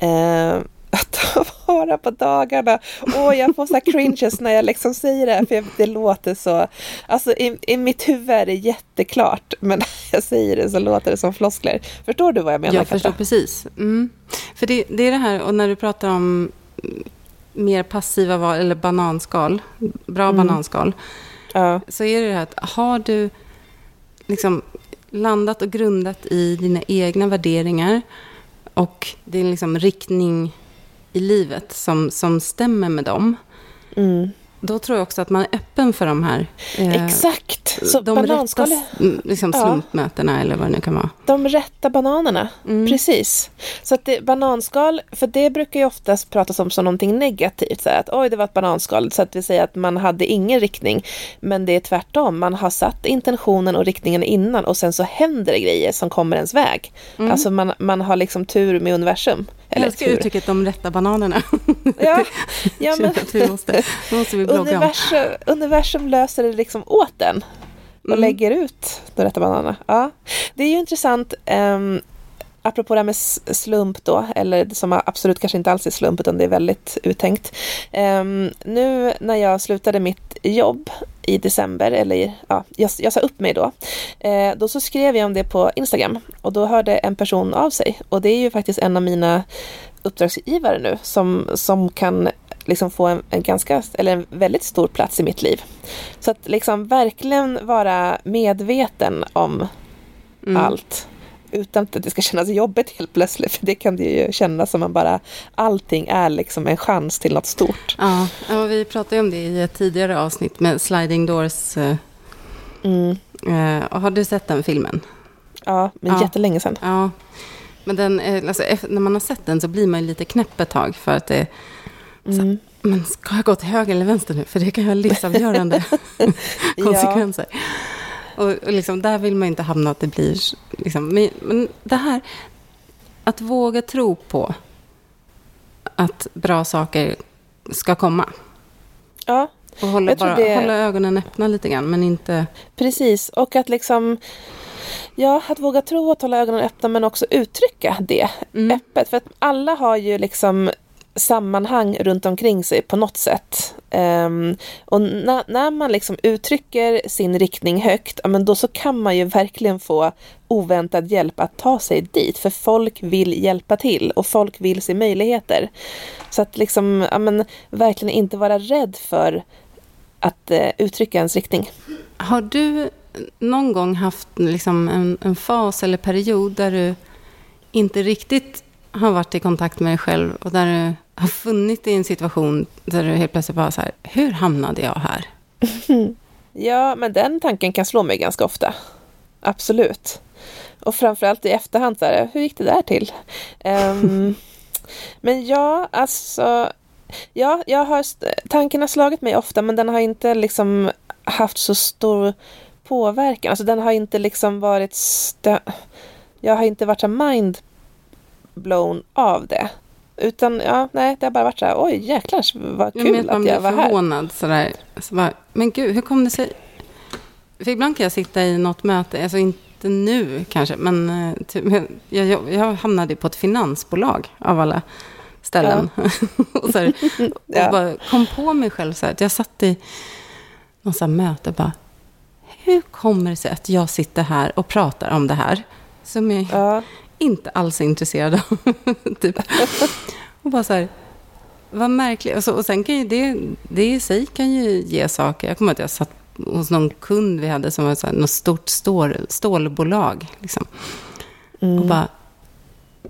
Eh, <laughs> att ta vara på dagarna. Åh, jag får så cringes när jag liksom säger det, för det låter så... Alltså i, i mitt huvud är det jätteklart, men när <laughs> jag säger det så låter det som floskler. Förstår du vad jag menar? Jag förstår precis. Mm. För det, det, är det här, och när du pratar om mer passiva val, eller bananskal, bra mm. bananskal, ja. så är det det här att har du liksom landat och grundat i dina egna värderingar, och det är liksom riktning i livet som, som stämmer med dem. Mm. Då tror jag också att man är öppen för de här... Eh, Exakt! Så de bananskal... rätta liksom slumpmötena ja. eller vad det nu kan vara. De rätta bananerna, mm. precis. Så att det, bananskal, för det brukar ju oftast pratas om som någonting negativt. Så här, att oj, det var ett bananskal. Så att vi säger att man hade ingen riktning. Men det är tvärtom. Man har satt intentionen och riktningen innan och sen så händer det grejer som kommer ens väg. Mm. Alltså man, man har liksom tur med universum. Eller jag älskar uttrycket de rätta bananerna. <laughs> Ja, <laughs> ja men... vi måste, måste vi universum, universum löser det liksom åt den och mm. lägger ut de rätta bananerna. Ja. Det är ju intressant, um, apropå det här med slump då, eller som absolut kanske inte alls är slump utan det är väldigt uttänkt. Um, nu när jag slutade mitt jobb i december, eller ja, jag, jag sa upp mig då. Eh, då så skrev jag om det på Instagram och då hörde en person av sig och det är ju faktiskt en av mina uppdragsgivare nu som, som kan liksom få en, en, ganska, eller en väldigt stor plats i mitt liv. Så att liksom verkligen vara medveten om mm. allt utan att det ska kännas jobbigt helt plötsligt. För det kan det ju kännas som att bara allting är liksom en chans till något stort. Ja, och vi pratade ju om det i ett tidigare avsnitt med Sliding Doors. Eh, mm. Uh, har du sett den filmen? Ja, men ja. jättelänge sedan. Ja, men den, alltså, när man har sett den så blir man lite knäpp ett tag för att det mm. men ska jag gå till höger eller vänster nu? För det kan ha livsavgörande <laughs> <laughs> konsekvenser. Ja. Och, och liksom, där vill man inte hamna att det blir... Liksom, men, men det här, att våga tro på att bra saker ska komma. Ja. Och hålla, bara, det... hålla ögonen öppna lite grann, men inte... Precis, och att liksom... Ja, att våga tro att hålla ögonen öppna men också uttrycka det mm. öppet. För att alla har ju liksom sammanhang runt omkring sig på något sätt. Um, och na när man liksom uttrycker sin riktning högt, ja, men då så kan man ju verkligen få oväntad hjälp att ta sig dit. För folk vill hjälpa till och folk vill se möjligheter. Så att liksom, ja, men, verkligen inte vara rädd för att uh, uttrycka ens riktning. Har du någon gång haft liksom en, en fas eller period där du inte riktigt har varit i kontakt med dig själv och där du har funnit dig i en situation där du helt plötsligt bara så här, hur hamnade jag här? <laughs> ja, men den tanken kan slå mig ganska ofta. Absolut. Och framförallt i efterhand, så här, hur gick det där till? Um, <laughs> men ja, alltså, Ja, jag har, tanken har slagit mig ofta men den har inte liksom haft så stor påverkan. Alltså den har inte liksom varit... Jag har inte varit så mind blown av det. Utan ja, nej, det har bara varit så här, oj jäklar vad kul jag att jag var här. förvånad sådär. Så bara, men gud, hur kom det sig? För ibland kan jag sitta i något möte, alltså inte nu kanske, men eh, typ, jag, jag, jag hamnade på ett finansbolag av alla ställen. Ja. <laughs> och så här, <laughs> och ja. bara kom på mig själv så här, att jag satt i någon sån möte och bara, hur kommer det sig att jag sitter här och pratar om det här? Som jag ja. Inte alls är intresserad av. <laughs> typ. Och bara så här, vad märkligt. Och, så, och sen kan ju det, det i sig kan ju ge saker. Jag kommer att jag satt hos någon kund vi hade som var så här, något stort stål, stålbolag. Liksom. Mm. Och bara,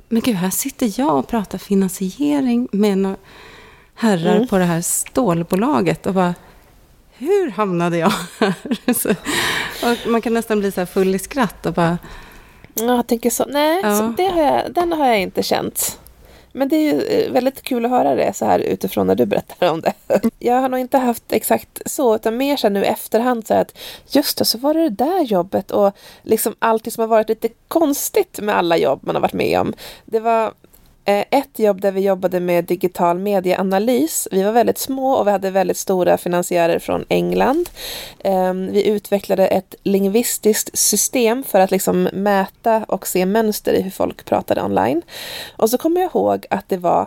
men gud, här sitter jag och pratar finansiering med några herrar mm. på det här stålbolaget. Och bara, hur hamnade jag här? <laughs> så, man kan nästan bli så full i skratt och bara... Ja, jag tänker så. Nej, ja. så det har jag, den har jag inte känt. Men det är ju eh, väldigt kul att höra det så här utifrån när du berättar om det. <laughs> Jag har nog inte haft exakt så, utan mer så nu i efterhand så att just det, så var det det där jobbet och liksom allt som har varit lite konstigt med alla jobb man har varit med om. Det var Eh, ett jobb där vi jobbade med digital medieanalys. Vi var väldigt små och vi hade väldigt stora finansiärer från England. Ehm, vi utvecklade ett lingvistiskt system för att liksom mäta och se mönster i hur folk pratade online. Och så kommer jag ihåg att det var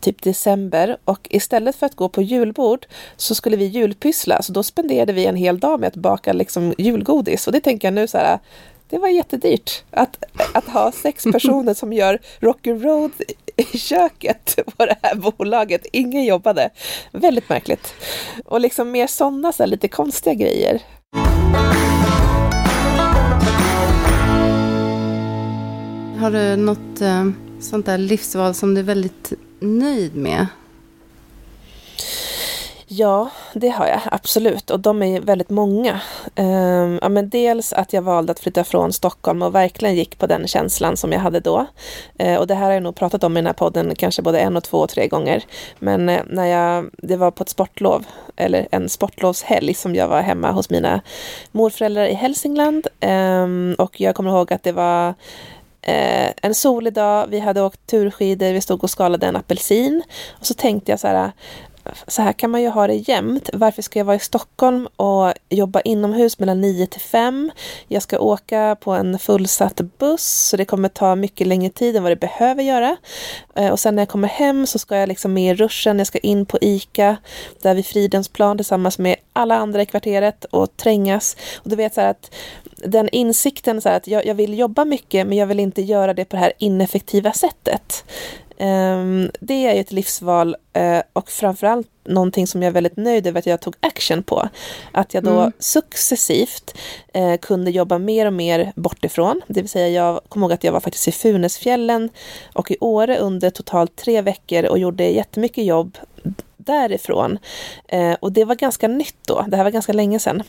typ december och istället för att gå på julbord så skulle vi julpyssla. Så då spenderade vi en hel dag med att baka liksom julgodis och det tänker jag nu så här det var jättedyrt att, att ha sex <laughs> personer som gör rock'n'roll i köket på det här bolaget. Ingen jobbade. Väldigt märkligt. Och liksom mer sådana så lite konstiga grejer. Har du något eh, sånt där livsval som du är väldigt nöjd med? Ja, det har jag absolut och de är väldigt många. Um, ja, men dels att jag valde att flytta från Stockholm och verkligen gick på den känslan som jag hade då. Uh, och det här har jag nog pratat om i den här podden kanske både en och två och tre gånger. Men uh, när jag, det var på ett sportlov, eller en sportlovshelg som jag var hemma hos mina morföräldrar i Hälsingland. Um, och jag kommer ihåg att det var Eh, en solig dag, vi hade åkt turskidor, vi stod och skalade en apelsin. Och så tänkte jag så här, så här kan man ju ha det jämt. Varför ska jag vara i Stockholm och jobba inomhus mellan 9 till 5? Jag ska åka på en fullsatt buss så det kommer ta mycket längre tid än vad det behöver göra. Eh, och sen när jag kommer hem så ska jag liksom med i ruschen, jag ska in på ICA där vid Fridhemsplan tillsammans med alla andra i kvarteret och trängas. Och du vet så här att den insikten så att jag, jag, vill jobba mycket men jag vill inte göra det på det här ineffektiva sättet. Um, det är ju ett livsval uh, och framförallt någonting som jag är väldigt nöjd över att jag tog action på. Att jag då mm. successivt uh, kunde jobba mer och mer bortifrån. Det vill säga jag kommer ihåg att jag var faktiskt i Funäsfjällen och i Åre under totalt tre veckor och gjorde jättemycket jobb därifrån. Eh, och det var ganska nytt då, det här var ganska länge sedan.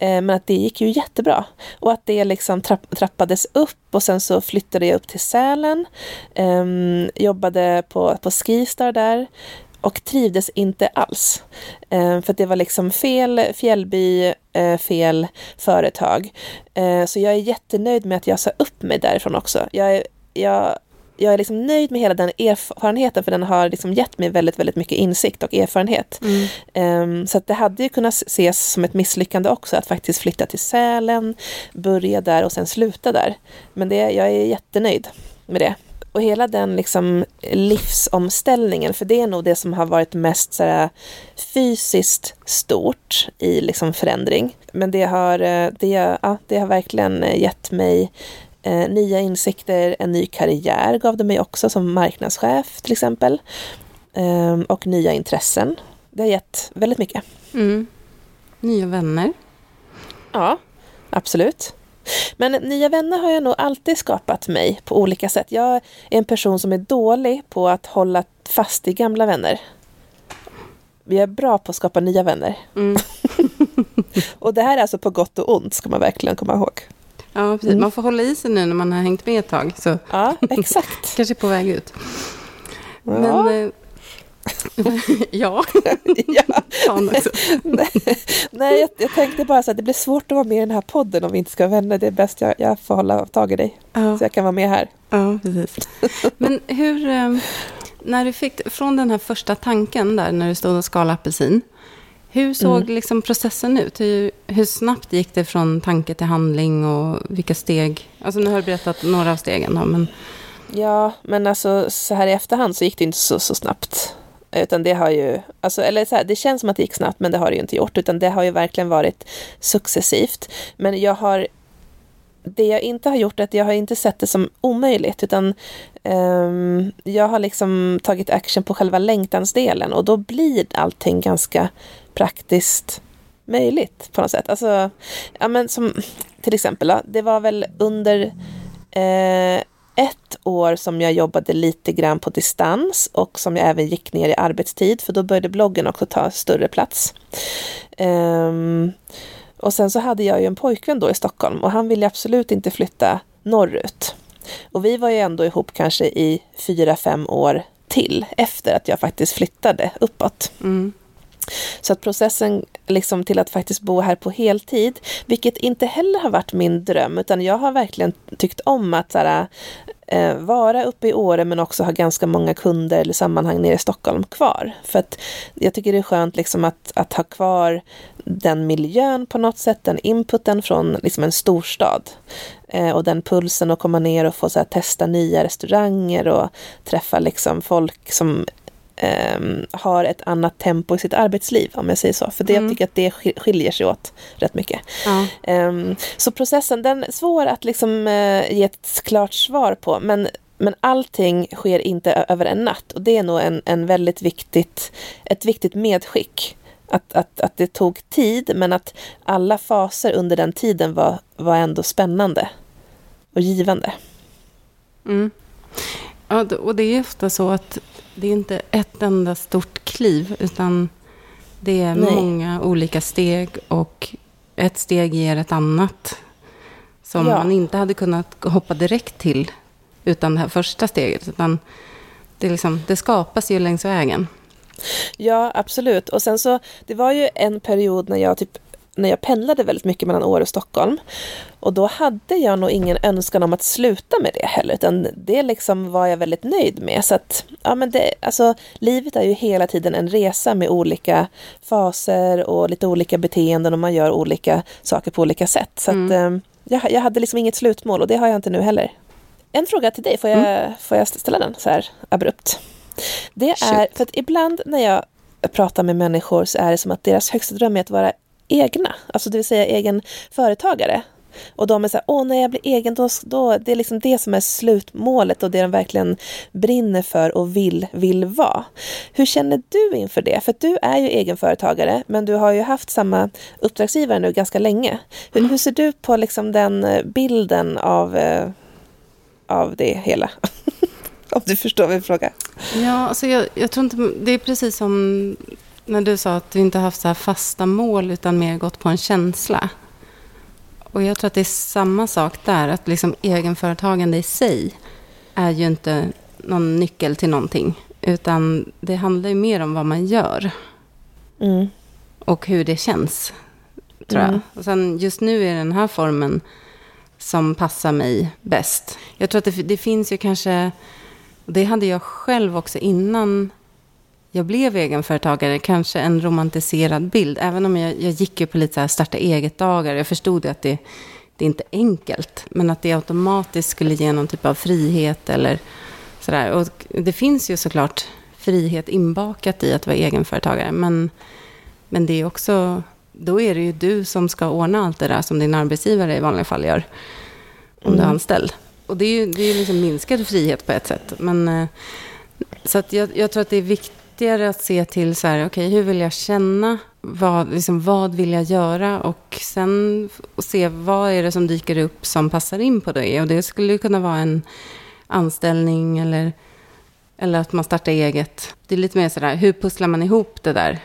Eh, men att det gick ju jättebra. Och att det liksom trapp, trappades upp och sen så flyttade jag upp till Sälen. Eh, jobbade på, på Skistar där och trivdes inte alls. Eh, för det var liksom fel fjällby, eh, fel företag. Eh, så jag är jättenöjd med att jag sa upp mig därifrån också. Jag, jag jag är liksom nöjd med hela den erfarenheten för den har liksom gett mig väldigt, väldigt mycket insikt och erfarenhet. Mm. Um, så att det hade ju kunnat ses som ett misslyckande också att faktiskt flytta till Sälen, börja där och sen sluta där. Men det, jag är jättenöjd med det. Och hela den liksom livsomställningen, för det är nog det som har varit mest så här, fysiskt stort i liksom förändring. Men det har, eh, det, ja, det har verkligen gett mig Eh, nya insikter, en ny karriär gav det mig också som marknadschef till exempel. Eh, och nya intressen. Det har gett väldigt mycket. Mm. Nya vänner. Ja, absolut. Men nya vänner har jag nog alltid skapat mig på olika sätt. Jag är en person som är dålig på att hålla fast i gamla vänner. Vi är bra på att skapa nya vänner. Mm. <laughs> och det här är alltså på gott och ont, ska man verkligen komma ihåg. Ja, precis. Mm. Man får hålla i sig nu när man har hängt med ett tag. Så. Ja, <laughs> exakt. Kanske på väg ut. Ja. Men, eh, <laughs> ja. ja. <laughs> Nej, Nej jag, jag tänkte bara så att det blir svårt att vara med i den här podden om vi inte ska vara vänner. Det är bäst jag, jag får hålla tag i dig. Ja. Så jag kan vara med här. Ja, precis. Men hur, eh, när du fick, från den här första tanken där, när du stod och skalade apelsin, hur såg Mm. liksom processen ut? Hur, hur snabbt gick det från tanke till handling och vilka steg? Alltså nu har du berättat några av stegen då, men Ja, men alltså så här i efterhand så gick det inte så, så snabbt. Utan det har ju, alltså, eller så här, det känns som att det gick snabbt men det har det ju inte gjort. Utan det har ju verkligen varit successivt. Men jag har, det jag inte har gjort är att jag har inte sett det som omöjligt. Utan ehm, jag har liksom tagit action på själva längtansdelen. Och då blir allting ganska praktiskt möjligt på något sätt. Alltså, ja men som till exempel, då, det var väl under eh, ett år som jag jobbade lite grann på distans och som jag även gick ner i arbetstid för då började bloggen också ta större plats. Ehm, och sen så hade jag ju en pojkvän då i Stockholm och han ville absolut inte flytta norrut. Och vi var ju ändå ihop kanske i fyra, fem år till efter att jag faktiskt flyttade uppåt. mm, så att processen liksom till att faktiskt bo här på heltid, vilket inte heller har varit min dröm, utan jag har verkligen tyckt om att här, eh, vara uppe i Åre men också ha ganska många kunder eller sammanhang nere i Stockholm kvar. För att jag tycker det är skönt liksom att, att ha kvar den miljön på något sätt, den inputen från liksom en storstad. Eh, och den pulsen att komma ner och få så här, testa nya restauranger och träffa liksom folk som ehm, har ett annat tempo i sitt arbetsliv, om jag säger så. För det, Mm. jag tycker att det sk- skiljer sig åt rätt mycket. ja, Ehm, så processen, den är svår att liksom eh, ge ett klart svar på, men men allting sker inte över en natt och det är nog en, en väldigt viktigt, ett viktigt medskick. Att, att, att det tog tid men att alla faser under den tiden var, var ändå spännande och givande. mm. Ja, och det är ofta så att det är inte ett enda stort kliv, utan det är Nej. många olika steg och ett steg ger ett annat. Som Ja. man inte hade kunnat hoppa direkt till utan det här första steget. Utan det, är liksom, det skapas ju längs vägen. Ja, absolut. Och sen så, det var ju en period när jag typ när jag pendlade väldigt mycket mellan Åre och Stockholm. Och då hade jag nog ingen önskan om att sluta med det heller, utan det liksom var jag väldigt nöjd med. Så att, ja men det, alltså, livet är ju hela tiden en resa med olika faser och lite olika beteenden och man gör olika saker på olika sätt. Så att, eh, jag, jag hade liksom inget slutmål och det har jag inte nu heller. En fråga till dig, får jag, får jag ställa den så här abrupt? Det är, Shoot. för att ibland när jag pratar med människor så är det som att deras högsta dröm är att vara egna, alltså det vill säga egen företagare. Och de är så här, åh när jag blir egen, då, då, det är liksom det som är slutmålet och det de verkligen brinner för och vill, vill vara. Hur känner du inför det? För att du är ju egenföretagare, men du har ju haft samma uppdragsgivare nu ganska länge. Hur, hur ser du på liksom den eh, bilden av, eh, av det hela? <laughs> Om du förstår min fråga. Ja, alltså jag, jag tror inte... Det är precis som när du sa att du inte haft så här fasta mål utan mer gått på en känsla. Och jag tror att det är samma sak där. Att liksom egenföretagande i sig är ju inte någon nyckel till någonting. Utan det handlar ju mer om vad man gör Mm. och hur det känns. Tror Mm. jag. Och sen just nu är den här formen som passar mig bäst. Jag tror att det, det finns ju kanske, det hade jag själv också innan jag blev egenföretagare, kanske en romantiserad bild. Även om jag, jag gick ju på lite så här starta eget-dagar. Jag förstod att det, det är inte enkelt. Men att det automatiskt skulle ge någon typ av frihet eller sådär. Och det finns ju såklart frihet inbakat i att vara egenföretagare. Men, men det är också, då är det ju du som ska ordna allt det där som din arbetsgivare i vanliga fall gör. Om du är Mm. anställd. Och det är ju det är liksom minskad frihet på ett sätt. Men, eh, så att jag, jag tror att det är viktigare att se till så här, okej, hur vill jag känna? Vad, liksom, vad vill jag göra? Och sen se vad är det som dyker upp som passar in på det. Och det skulle ju kunna vara en anställning eller, eller att man startar eget. Det är lite mer sådär, hur pusslar man ihop det där?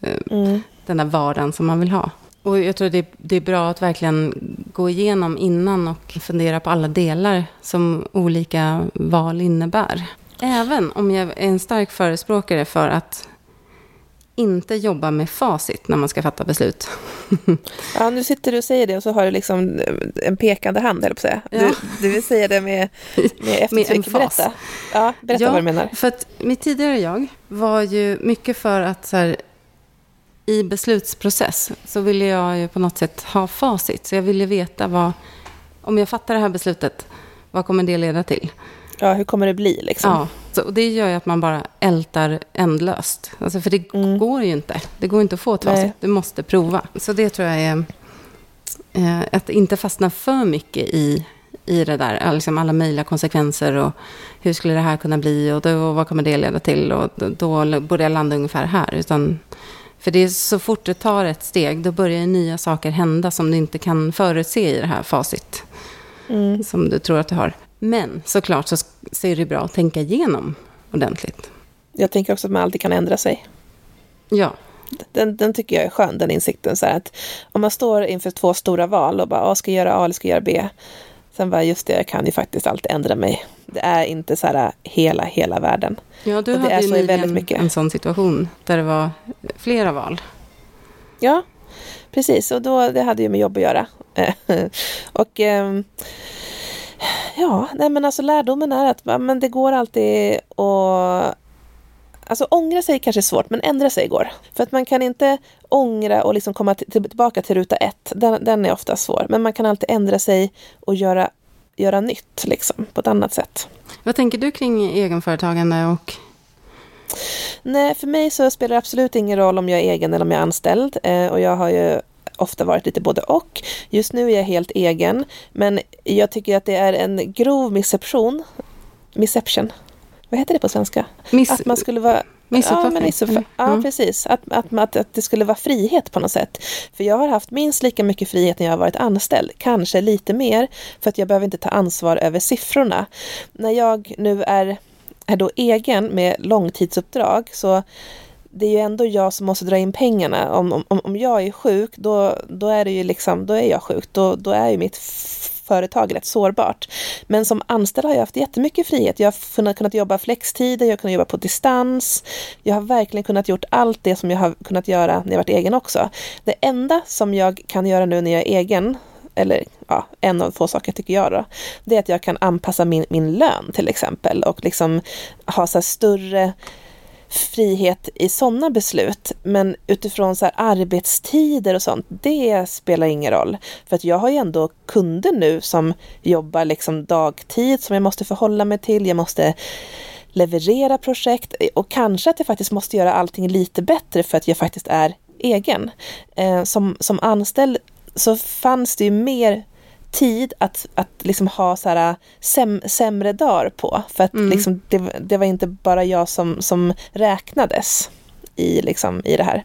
eh, Mm. den där vardagen som man vill ha. Och jag tror det, det är bra att verkligen gå igenom innan och fundera på alla delar som olika val innebär. Även om jag är en stark förespråkare för att inte jobba med facit när man ska fatta beslut. <laughs> Ja, nu sitter du och säger det och så har du liksom en pekande hand, eller på att säga. Ja. Du, du vill säga det med, med <laughs> eftertryck. Berätta. Ja, berätta ja, vad du menar. För att mitt tidigare jag var ju mycket för att så här, i beslutsprocess så ville jag ju på något sätt ha facit. Så jag ville veta vad, om jag fattar det här beslutet, vad kommer det leda till? Ja, hur kommer det bli liksom? Ja, så, och det gör ju att man bara ältar ändlöst. Alltså, för det mm. går ju inte. Det går inte att få ett facit. Du måste prova. Så det tror jag är eh, att inte fastna för mycket i, i det där. Liksom alla möjliga konsekvenser och hur skulle det här kunna bli och, då, och vad kommer det leda till och då, då borde jag landa ungefär här. Utan, för det är så fort det tar ett steg, då börjar nya saker hända som du inte kan förutse i det här facit. Mm. Som du tror att du har. Men såklart så, så är det bra att tänka igenom ordentligt. Jag tänker också att man alltid kan ändra sig. Ja. Den, den tycker jag är skön, den insikten. Så att om man står inför två stora val och bara, ska jag göra A eller ska jag göra B? Sen bara, just det, jag kan ju faktiskt alltid ändra mig. Det är inte så här hela, hela världen. Ja, du och hade ju nyligen mycket. en sån situation där det var flera val. Ja, precis. Och då, det hade ju med jobb att göra. <laughs> och ehm, Ja, nej men alltså lärdomen är att men det går alltid att Alltså ångra sig kanske är svårt, men ändra sig går. För att man kan inte ångra och liksom komma tillbaka till ruta ett. Den, den är ofta svår. Men man kan alltid ändra sig och göra, göra nytt liksom, på ett annat sätt. Vad tänker du kring egenföretagande och Nej, för mig så spelar det absolut ingen roll om jag är egen eller om jag är anställd. Eh, och jag har ju ofta varit lite både och. Just nu är jag helt egen, men jag tycker att det är en grov misception. Misception. Vad heter det på svenska? Miss att man skulle vara Missuppfattning. Ja, mm. ja, precis. Att, att, att, att det skulle vara frihet på något sätt. För jag har haft minst lika mycket frihet när jag har varit anställd. Kanske lite mer, för att jag behöver inte ta ansvar över siffrorna. När jag nu är, är då egen med långtidsuppdrag så det är ju ändå jag som måste dra in pengarna. Om, om, om jag är sjuk, då, då är det ju liksom, då är jag sjuk. Då, då är ju mitt företag rätt sårbart. Men som anställd har jag haft jättemycket frihet. Jag har kunnat jobba flextider, jag har kunnat jobba på distans. Jag har verkligen kunnat gjort allt det som jag har kunnat göra när jag varit egen också. Det enda som jag kan göra nu när jag är egen, eller ja, en av få saker tycker jag då, det är att jag kan anpassa min, min lön till exempel och liksom ha så större frihet i sådana beslut. Men utifrån så arbetstider och sånt, det spelar ingen roll. För att jag har ju ändå kunder nu som jobbar liksom dagtid som jag måste förhålla mig till. Jag måste leverera projekt och kanske att jag faktiskt måste göra allting lite bättre för att jag faktiskt är egen. Eh, som, som anställd så fanns det ju mer tid att, att liksom ha så här, säm, sämre dagar på. För att mm. liksom, det, det, var inte bara jag som, som räknades i, liksom, i det här.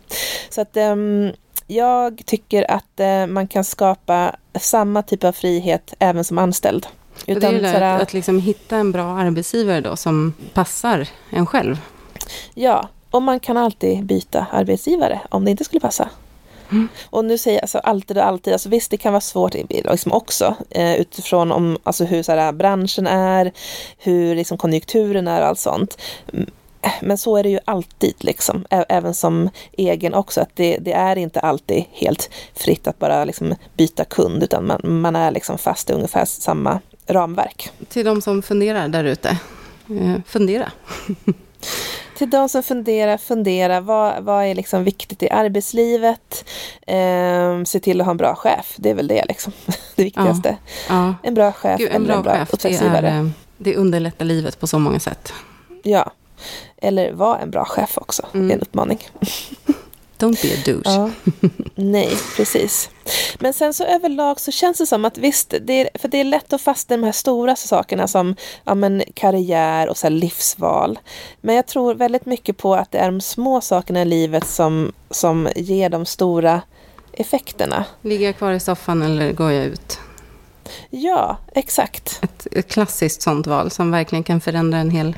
Så att um, jag tycker att uh, man kan skapa samma typ av frihet även som anställd. Utan, det är det där, att, att liksom hitta en bra arbetsgivare då som passar en själv. Ja, och man kan alltid byta arbetsgivare om det inte skulle passa. Mm. Och nu säger jag alltså alltid och alltid, alltså visst det kan vara svårt liksom också eh, utifrån om, alltså hur så här, branschen är, hur liksom, konjunkturen är och allt sånt. Mm, men så är det ju alltid, liksom. även som egen också, att det, det, är inte alltid helt fritt att bara liksom byta kund, utan man, man är liksom fast i ungefär samma ramverk. Till de som funderar där ute, eh, fundera. <laughs> till de som funderar, fundera. Vad, vad är liksom viktigt i arbetslivet? Eh, se till att ha en bra chef. Det är väl det liksom. <laughs> Det viktigaste. Ja, ja. En bra chef Gud, en eller bra en bra chef, uppdragsgivare. Det, är, det underlättar livet på så många sätt. Ja. Eller var en bra chef också. Mm. Det är en uppmaning. <laughs> Don't be a douche. Ja. Nej, precis. Men sen så överlag så känns det som att visst, det är, för det är lätt att fastna i de här stora sakerna som ja, men, karriär och så livsval. Men jag tror väldigt mycket på att det är de små sakerna i livet som, som ger de stora effekterna. Ligger jag kvar i soffan eller går jag ut? Ja, exakt. Ett, ett klassiskt sånt val som verkligen kan förändra en hel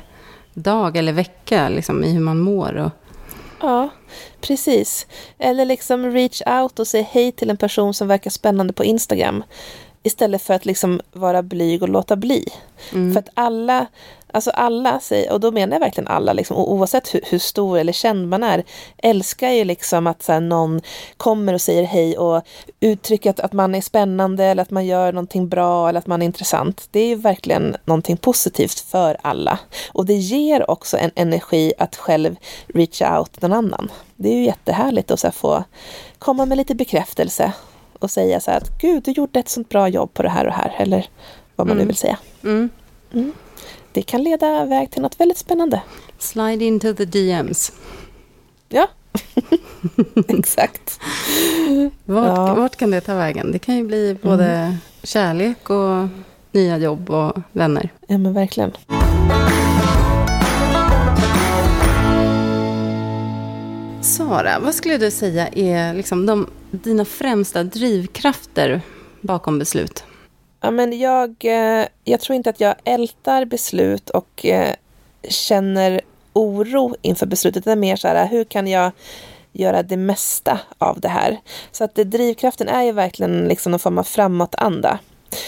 dag eller vecka liksom, i hur man mår. Och Ja, precis. Eller liksom reach out och säg hej till en person som verkar spännande på Instagram. Istället för att liksom vara blyg och låta bli. Mm. För att alla, alltså alla, och då menar jag verkligen alla, liksom, oavsett hur, hur, stor eller känd man är, älskar ju liksom att så här, någon kommer och säger hej och uttrycker att, att man är spännande eller att man gör någonting bra eller att man är intressant. Det är ju verkligen någonting positivt för alla. Och det ger också en energi att själv reach out någon annan. Det är ju jättehärligt att så här, få komma med lite bekräftelse och säga så här att gud, du gjorde ett sånt bra jobb på det här och här, eller vad man mm. nu vill säga. Mm. Mm. Det kan leda väg till något väldigt spännande. Slide into the DMs. Ja, <laughs> exakt. Vart, ja. vart, kan det ta vägen? Det kan ju bli både mm. kärlek och nya jobb och vänner. Ja, men verkligen. Sara, vad skulle du säga är liksom de, dina främsta drivkrafter bakom beslut? Ja, men jag, eh, jag tror inte att jag ältar beslut och eh, känner oro inför beslutet. Det är mer så här, hur kan jag göra det mesta av det här? Så att det, drivkraften är ju verkligen liksom någon form av framåtanda.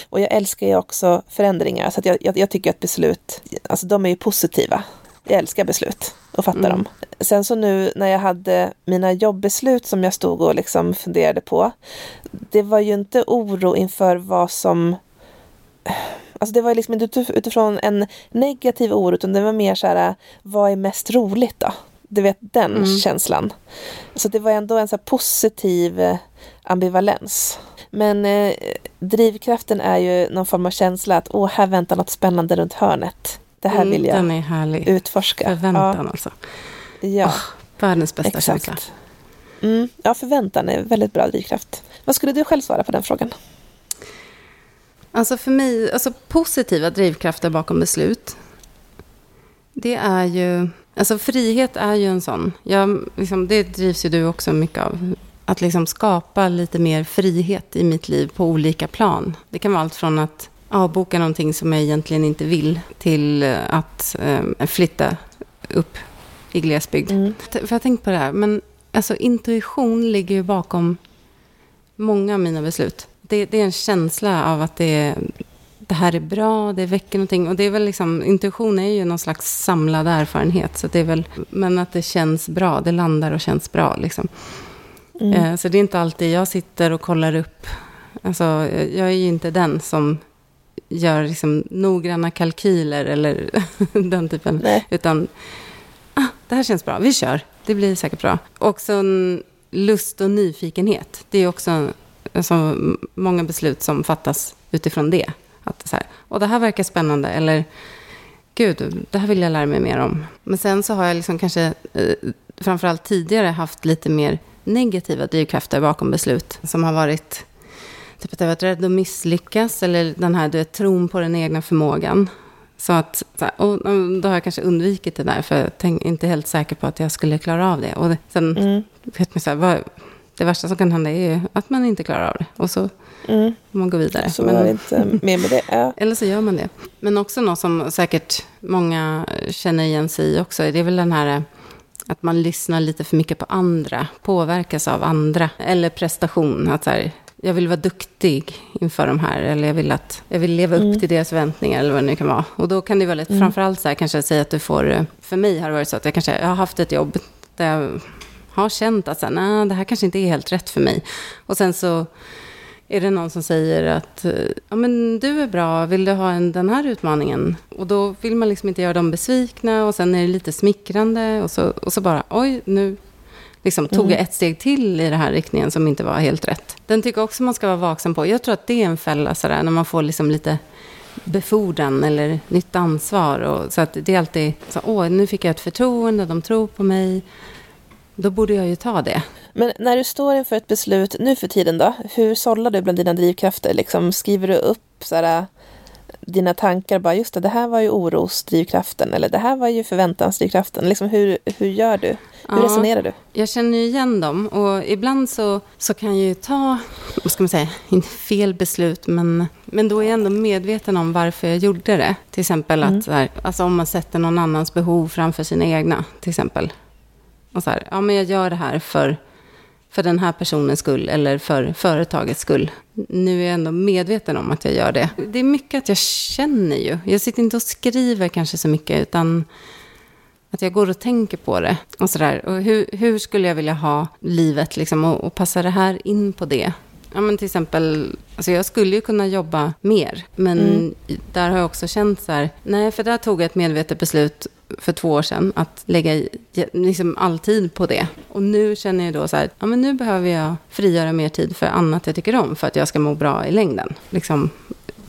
Och jag älskar ju också förändringar, så att jag, jag, jag tycker att beslut, alltså de är ju positiva. Jag älskar beslut och fattar mm. dem. Sen så nu när jag hade mina jobbbeslut som jag stod och liksom funderade på. Det var ju inte oro inför vad som Alltså det var liksom inte utifrån en negativ oro utan det var mer så här, vad är mest roligt då? Du vet den mm. känslan. Så det var ändå en så positiv eh, ambivalens. Men eh, drivkraften är ju någon form av känsla att åh, här väntar något spännande runt hörnet. Det här mm, vill jag den är härlig. utforska. Förväntan ja. alltså. Ja. Oh, världens bästa Exakt. känsla. Mm, ja, förväntan är väldigt bra drivkraft. Vad skulle du själv svara på den frågan? Alltså för mig, alltså positiva drivkrafter bakom beslut. Det är ju, alltså frihet är ju en sån. Jag, liksom, det drivs ju du också mycket av. Att liksom skapa lite mer frihet i mitt liv på olika plan. Det kan vara allt från att avboka någonting som jag egentligen inte vill till att eh, flytta upp i glesbygd. Mm. För jag har tänkt på det här, men alltså intuition ligger ju bakom många av mina beslut. Det, det, är en känsla av att det, det här är bra, det väcker någonting. Och det är väl liksom, intuition är ju någon slags samlad erfarenhet. Så det är väl, men att det känns bra, det landar och känns bra. Liksom. Mm. Eh, så det är inte alltid jag sitter och kollar upp. Alltså, jag är ju inte den som gör liksom noggranna kalkyler eller <laughs> den typen. Nej. Utan, ah, det här känns bra, vi kör, det blir säkert bra. Också en lust och nyfikenhet. Det är också alltså, många beslut som fattas utifrån det. Att så här, och det här verkar spännande, eller gud, det här vill jag lära mig mer om. Men sen så har jag liksom kanske, eh, framförallt tidigare, haft lite mer negativa drivkrafter bakom beslut som har varit Typ att jag varit rädd att misslyckas eller den här du vet, tron på den egna förmågan. Så att, och då har jag kanske undvikit det där, för jag är inte helt säker på att jag skulle klara av det. Och sen, mm. vet man så här, vad, det värsta som kan hända är ju att man inte klarar av det. Och så mm. man går vidare. Så Men, var det inte mer med det. Ja. Eller så gör man det. Men också något som säkert många känner igen sig i också. Det är väl den här att man lyssnar lite för mycket på andra. Påverkas av andra. Eller prestation. Att så här, jag vill vara duktig inför de här. Eller jag vill, att, jag vill leva upp mm. till deras förväntningar. Eller vad det nu kan vara. Och då kan det vara lite, mm. framförallt så här, kanske säga att du får... För mig har det varit så att jag kanske jag har haft ett jobb där jag har känt att så här, nej, det här kanske inte är helt rätt för mig. Och sen så är det någon som säger att ja, men du är bra, vill du ha en, den här utmaningen? Och då vill man liksom inte göra dem besvikna och sen är det lite smickrande och så, och så bara, oj, nu liksom, tog mm. jag ett steg till i den här riktningen som inte var helt rätt. Den tycker jag också man ska vara vaksam på. Jag tror att det är en fälla sådär, när man får liksom lite befordran eller nytt ansvar. Och, så att det är alltid så, åh, nu fick jag ett förtroende, de tror på mig. Då borde jag ju ta det. Men när du står inför ett beslut nu för tiden då, hur sållar du bland dina drivkrafter? Liksom, skriver du upp sådär, dina tankar, bara just det, det här var ju orosdrivkraften eller det här var ju förväntansdrivkraften. Liksom, hur, hur gör du? Hur ja, resonerar du? Jag känner ju igen dem och ibland så, så kan jag ju ta, vad ska man säga, <laughs> inte fel beslut, men, men då är jag ändå medveten om varför jag gjorde det. Till exempel att, mm. här, alltså om man sätter någon annans behov framför sina egna, till exempel. Och så här, ja men jag gör det här för för den här personens skull eller för företagets skull. Nu är jag ändå medveten om att jag gör det. Det är mycket att jag känner ju. Jag sitter inte och skriver kanske så mycket, utan att jag går och tänker på det. Och sådär. Och hur, hur skulle jag vilja ha livet liksom, och, och passa det här in på det? Ja, men till exempel, alltså jag skulle ju kunna jobba mer, men mm. där har jag också känt så här, nej, för där tog jag ett medvetet beslut för två år sedan att lägga liksom all tid på det. Och nu känner jag då så här, ja men nu behöver jag frigöra mer tid för annat jag tycker om för att jag ska må bra i längden. Liksom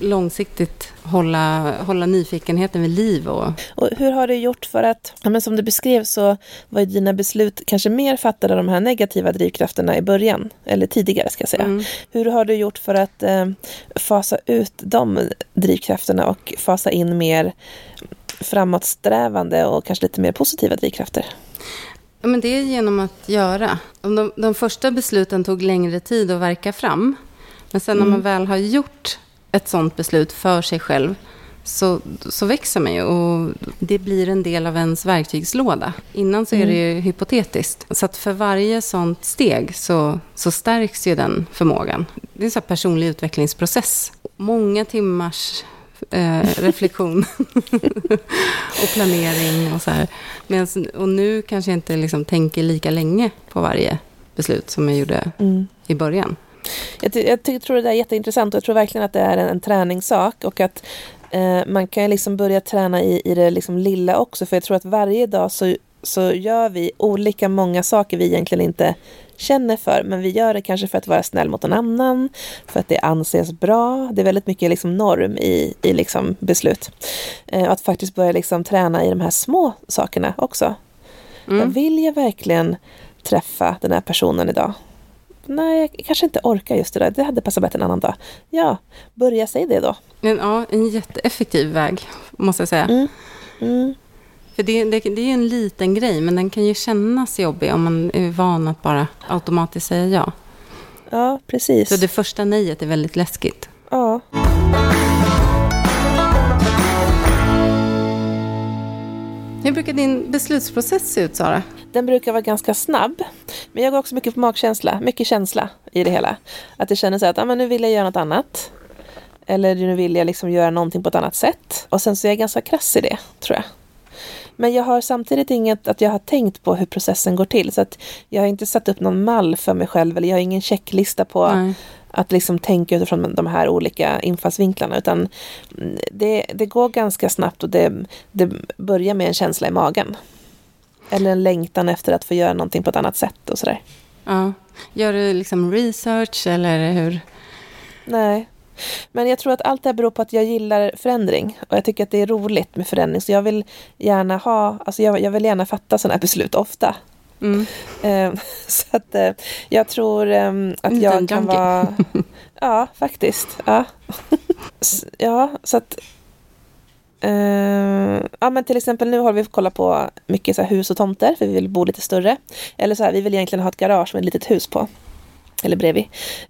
långsiktigt hålla, hålla nyfikenheten vid liv. Och... och hur har du gjort för att, ja, men som du beskrev så var ju dina beslut kanske mer fattade de här negativa drivkrafterna i början, eller tidigare ska jag säga. Mm. Hur har du gjort för att eh, fasa ut de drivkrafterna och fasa in mer framåtsträvande och kanske lite mer positiva drivkrafter? Ja, men det är genom att göra. De, de första besluten tog längre tid att verka fram. Men sen mm. när man väl har gjort ett sånt beslut för sig själv så, så växer man ju och det blir en del av ens verktygslåda. Innan så är det ju mm. hypotetiskt. Så att för varje sånt steg så, så stärks ju den förmågan. Det är en sån personlig utvecklingsprocess. Många timmars eh, reflektion <laughs> och planering och så här. Men, och nu kanske jag inte liksom tänker lika länge på varje beslut som jag gjorde mm. i början. Jag, jag, tror det är jätteintressant och jag tror verkligen att det är en, en träningssak och att eh, man kan liksom börja träna i, i det liksom lilla också för jag tror att varje dag så, så gör vi olika många saker vi egentligen inte känner för, men vi gör det kanske för att vara snäll mot någon annan, för att det anses bra. Det är väldigt mycket liksom norm i, i liksom beslut. Eh, att faktiskt börja liksom träna i de här små sakerna också. Mm. Vill jag verkligen träffa den här personen idag? Nej, jag kanske inte orkar just där. Det hade passat bättre en annan dag. Ja, börja säga det då. Men, ja, en jätteeffektiv väg, måste jag säga. Mm. Mm. För det, det, det är ju en liten grej, men den kan ju kännas jobbig om man är van att bara automatiskt säga ja. Ja, precis. Så det första nejet är väldigt läskigt. Ja. Hur brukar din beslutsprocess se ut, Sara? Den brukar vara ganska snabb. Men jag går också mycket på magkänsla, mycket känsla i det hela. Att jag känner så att ah, men nu vill jag göra något annat. Eller nu vill jag liksom göra någonting på ett annat sätt. Och sen så är jag ganska krass i det, tror jag. Men jag har samtidigt inget att jag har tänkt på hur processen går till. Så att jag har inte satt upp någon mall för mig själv eller jag har ingen checklista på Nej. att liksom tänka utifrån de här olika infallsvinklarna. Utan det, det går ganska snabbt och det, det börjar med en känsla i magen. Eller en längtan efter att få göra någonting på ett annat sätt och sådär. Ja. Gör du liksom research eller hur? Nej, men jag tror att allt det här beror på att jag gillar förändring och jag tycker att det är roligt med förändring. Så jag vill gärna ha, alltså jag, jag vill gärna fatta sådana här beslut ofta. Mm. Eh, <laughs> så att eh, jag tror eh, att jag kan vara... <laughs> Ja, faktiskt. Ja, <laughs> ja så att... Uh, ja men till exempel nu har vi kollat på mycket så hus och tomter för vi vill bo lite större. Eller så här, vi vill egentligen ha ett garage med ett litet hus på. Eller bredvid.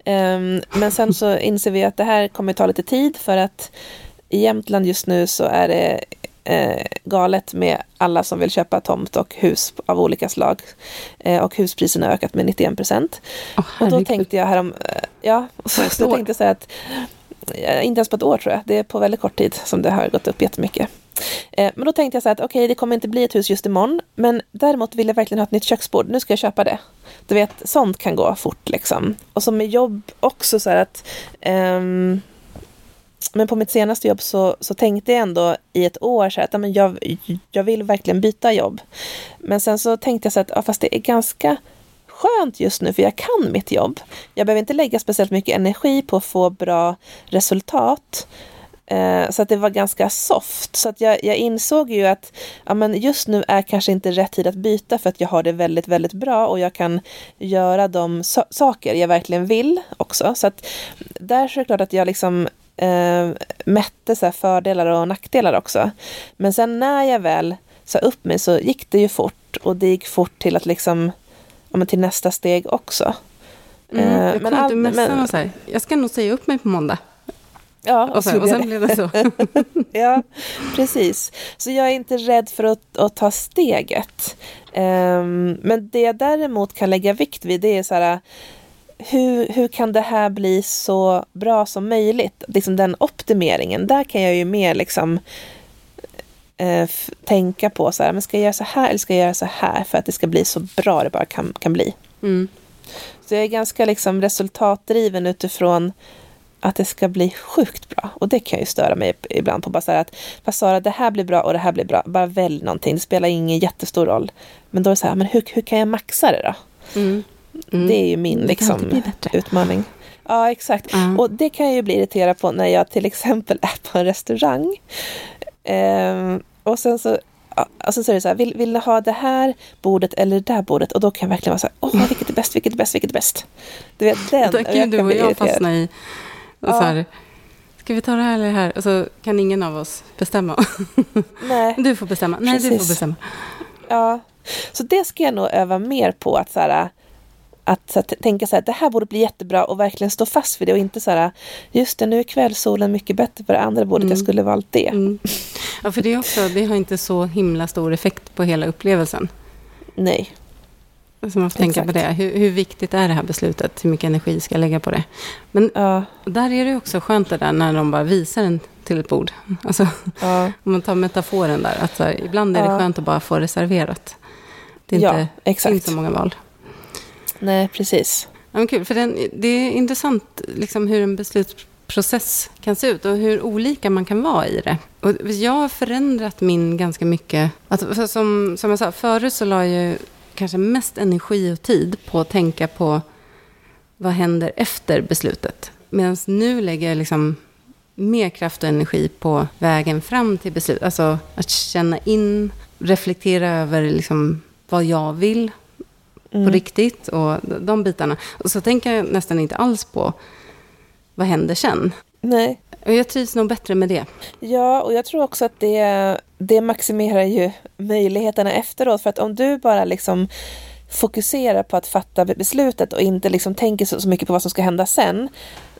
Um, men sen så inser vi att det här kommer ta lite tid för att i Jämtland just nu så är det eh, galet med alla som vill köpa tomt och hus av olika slag. Eh, och huspriserna har ökat med 91 procent. Oh, och då tänkte jag härom, eh, ja, så, så <laughs> då tänkte jag så att eh, inte ens på ett år tror jag, det är på väldigt kort tid som det har gått upp jättemycket. Eh, men då tänkte jag så här att okej, okay, det kommer inte bli ett hus just imorgon, men däremot vill jag verkligen ha ett nytt köksbord. Nu ska jag köpa det. Du vet, sånt kan gå fort liksom. Och som med jobb också så här att um, men på mitt senaste jobb så, så tänkte jag ändå i ett år så här att men jag, jag vill verkligen byta jobb. Men sen så tänkte jag så att ja, fast det är ganska skönt just nu för jag kan mitt jobb. Jag behöver inte lägga speciellt mycket energi på att få bra resultat. Eh, så att det var ganska soft. Så att jag, jag insåg ju att ja, men just nu är kanske inte rätt tid att byta för att jag har det väldigt, väldigt bra och jag kan göra de so saker jag verkligen vill också. Så att där så är det klart att jag liksom eh, mätte så fördelar och nackdelar också. Men sen när jag väl sa upp mig så gick det ju fort och det gick fort till att liksom, ja, men till nästa steg också. Mm, eh, men all, men, så här, jag ska nog säga upp mig på måndag. Ja, och, sen, och sen blev det så. <laughs> ja, precis. Så jag är inte rädd för att, att ta steget. Um, men det jag däremot kan lägga vikt vid det är så här hur, hur kan det här bli så bra som möjligt? Liksom den optimeringen, där kan jag ju mer liksom eh, tänka på så här, men ska jag göra så här eller ska jag göra så här för att det ska bli så bra det bara kan, kan bli. Mm. Så jag är ganska liksom resultatdriven utifrån att det ska bli sjukt bra. Och det kan ju störa mig ibland på bara så här att Sara, det här blir bra och det här blir bra. Bara välj någonting, det spelar ingen jättestor roll. Men då är det så här, men hur, hur kan jag maxa det då? Mm. Mm. Det är ju min liksom, utmaning. Ja, exakt. Mm. Och det kan jag ju bli irriterad på när jag till exempel är på en restaurang. Ehm, och sen så Alltså så är det så här, vill, vill du ha det här bordet eller det där bordet? Och då kan jag verkligen vara så här, åh, vilket är bäst, vilket är bäst, vilket är bäst? Du vet, den. Då kan du och jag fastna i, och så här, ska vi ta det här eller det här? Och så kan ingen av oss bestämma. <laughs> Nej. Du får bestämma. Nej, Precis. du får bestämma. Ja, så det ska jag nog öva mer på. Att, så här, att, så att tänka så här, det här borde bli jättebra och verkligen stå fast vid det och inte så här, just det, nu är kvällssolen mycket bättre på det andra bordet, mm. jag skulle valt det. Mm. Ja, för det, också, det har inte så himla stor effekt på hela upplevelsen. Nej. Så man får tänka på det. Hur, hur, viktigt är det här beslutet? Hur mycket energi ska jag lägga på det? Men ja. där är det också skönt det där när de bara visar en till ett bord. <laughs> Alltså, ja. Om man tar metaforen där. Att här, ibland är det ja. skönt att bara få det serverat. Det är inte, exakt. inte så många val. Nej, precis. Ja, men kul, för den, det är intressant liksom, hur en beslutsprocess kan se ut och hur olika man kan vara i det. Och jag har förändrat min ganska mycket. Att, som, som jag sa, förut så la jag kanske mest energi och tid på att tänka på vad händer efter beslutet. Medan nu lägger jag liksom mer kraft och energi på vägen fram till beslut. Alltså att känna in, reflektera över liksom vad jag vill mm. på riktigt och de bitarna. Och så tänker jag nästan inte alls på vad händer sen. Nej. Och jag trivs nog bättre med det. Ja, och jag tror också att det, det maximerar ju möjligheterna efteråt. För att om du bara liksom fokuserar på att fatta beslutet och inte liksom tänker så, så mycket på vad som ska hända sen,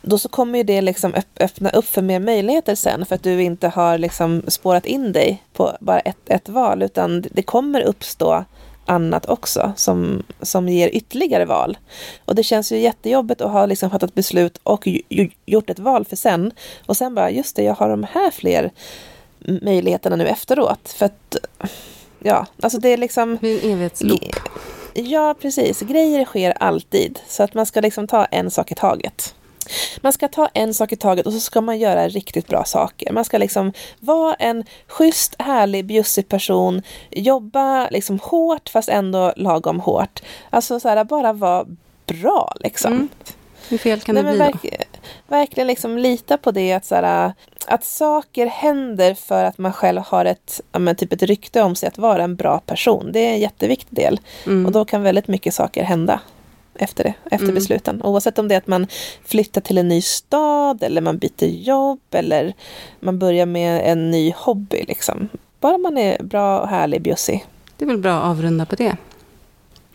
då så kommer ju det liksom öppna upp för mer möjligheter sen för att du inte har liksom spårat in dig på bara ett, ett val, utan det kommer uppstå annat också som, som ger ytterligare val. Och det känns ju jättejobbigt att ha liksom fattat beslut och gjort ett val för sen. Och sen bara, just det, jag har de här fler möjligheterna nu efteråt. För att, ja, alltså det är liksom... Det är en evighetsloop. Ja, precis. Grejer sker alltid. Så att man ska liksom ta en sak i taget. Man ska ta en sak i taget och så ska man göra riktigt bra saker. Man ska liksom vara en schysst, härlig, bjussig person, jobba liksom hårt fast ändå lagom hårt. Alltså så här, bara vara bra liksom. Mm. Hur fel kan Nej, det bli verk, då? Verkligen liksom lita på det att, så här, att saker händer för att man själv har ett, men, typ ett rykte om sig att vara en bra person. Det är en jätteviktig del. Mm. Och då kan väldigt mycket saker hända efter det, efter mm. besluten. Oavsett om det är att man flyttar till en ny stad eller man byter jobb eller man börjar med en ny hobby. Liksom. Bara man är bra och härlig, bjussig. Det är väl bra att avrunda på det.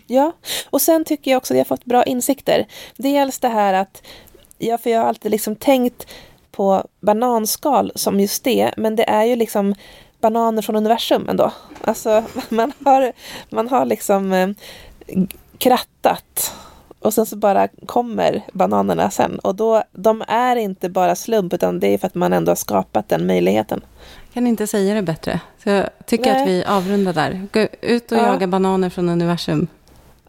Ja, och sen tycker jag också att jag har fått bra insikter. Dels det här att, ja, för jag har alltid liksom tänkt på bananskal som just det, men det är ju liksom bananer från universum ändå. Alltså, <laughs> man har, man har liksom eh, krattat och sen så bara kommer bananerna sen. Och då, de är inte bara slump, utan det är för att man ändå har skapat den möjligheten. Jag kan inte säga det bättre. Så jag tycker Nej. att vi avrundar där. Gå ut och ja. jaga bananer från universum.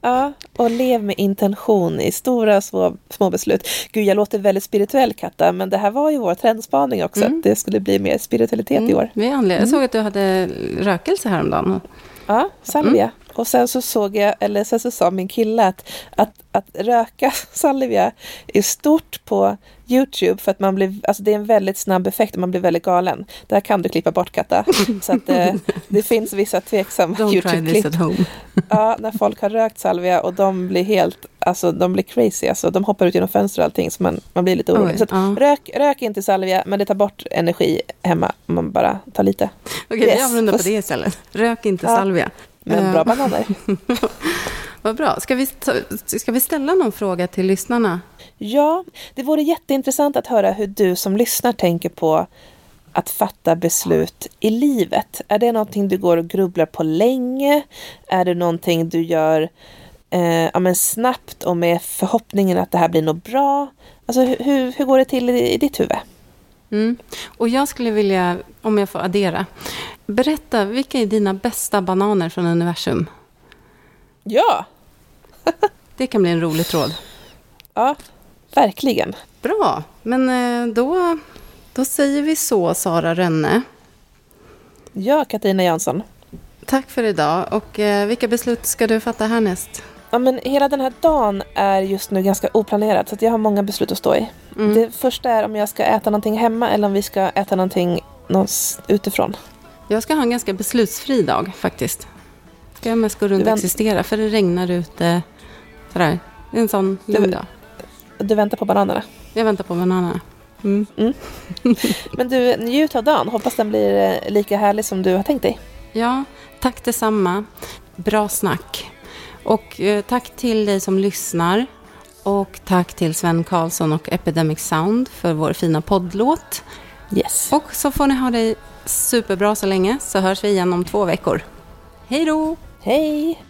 Ja, och lev med intention i stora och små, små beslut. Gud, jag låter väldigt spirituell, Katta, men det här var ju vår trendspaning också, mm. att det skulle bli mer spiritualitet mm. i år. Vi mm. Jag såg att du hade rökelse häromdagen. Ja, salvia. Mm. Och sen så såg jag, eller sen så sa min kille att, att, att röka <laughs> salvia är stort på Youtube för att man blir, alltså det är en väldigt snabb effekt och man blir väldigt galen. Det här kan du klippa bort Katta. <laughs> Så att eh, det finns vissa tveksamma Youtube-klipp. <laughs> Ja, när folk har rökt salvia och de blir helt, alltså de blir crazy, alltså de hoppar ut genom fönster och allting så man, man blir lite orolig. Oj, så ja. rök, rök inte salvia, men det tar bort energi hemma om man bara tar lite. Okej, okay, yes. vi avrundar på det istället. Rök inte ja. salvia. Men bra bananer. <laughs> Vad bra. Ska vi, ska vi ställa någon fråga till lyssnarna? Ja, det vore jätteintressant att höra hur du som lyssnar tänker på att fatta beslut i livet. Är det någonting du går och grubblar på länge? Är det någonting du gör eh, ja, men snabbt och med förhoppningen att det här blir något bra? Alltså hur, hur går det till i, i ditt huvud? Mm. Och jag skulle vilja, om jag får addera, berätta vilka är dina bästa bananer från universum? Ja! <laughs> det kan bli en rolig tråd. Ja, verkligen. Bra, men eh, då, då säger vi så, Sara Rönne. Ja, Katarina Jansson. Tack för idag. Och eh, vilka beslut ska du fatta härnäst? Ja, men hela den här dagen är just nu ganska oplanerad så jag har många beslut att stå i. Mm. Det första är om jag ska äta någonting hemma eller om vi ska äta någonting utifrån. Jag ska ha en ganska beslutsfri dag faktiskt. Ska jag mest gå runt och existera för det regnar ute. Sådär. Det är en sån lugn dag. Du väntar på bananerna? Jag väntar på bananerna. Mm. Mm. <laughs> Men du, njut av dagen. Hoppas den blir eh, lika härlig som du har tänkt dig. Ja, tack detsamma. Bra snack. Och eh, tack till dig som lyssnar. Och tack till Sven Karlsson och Epidemic Sound för vår fina poddlåt. Yes. Och så får ni ha det superbra så länge så hörs vi igen om två veckor. Hej då! Hej!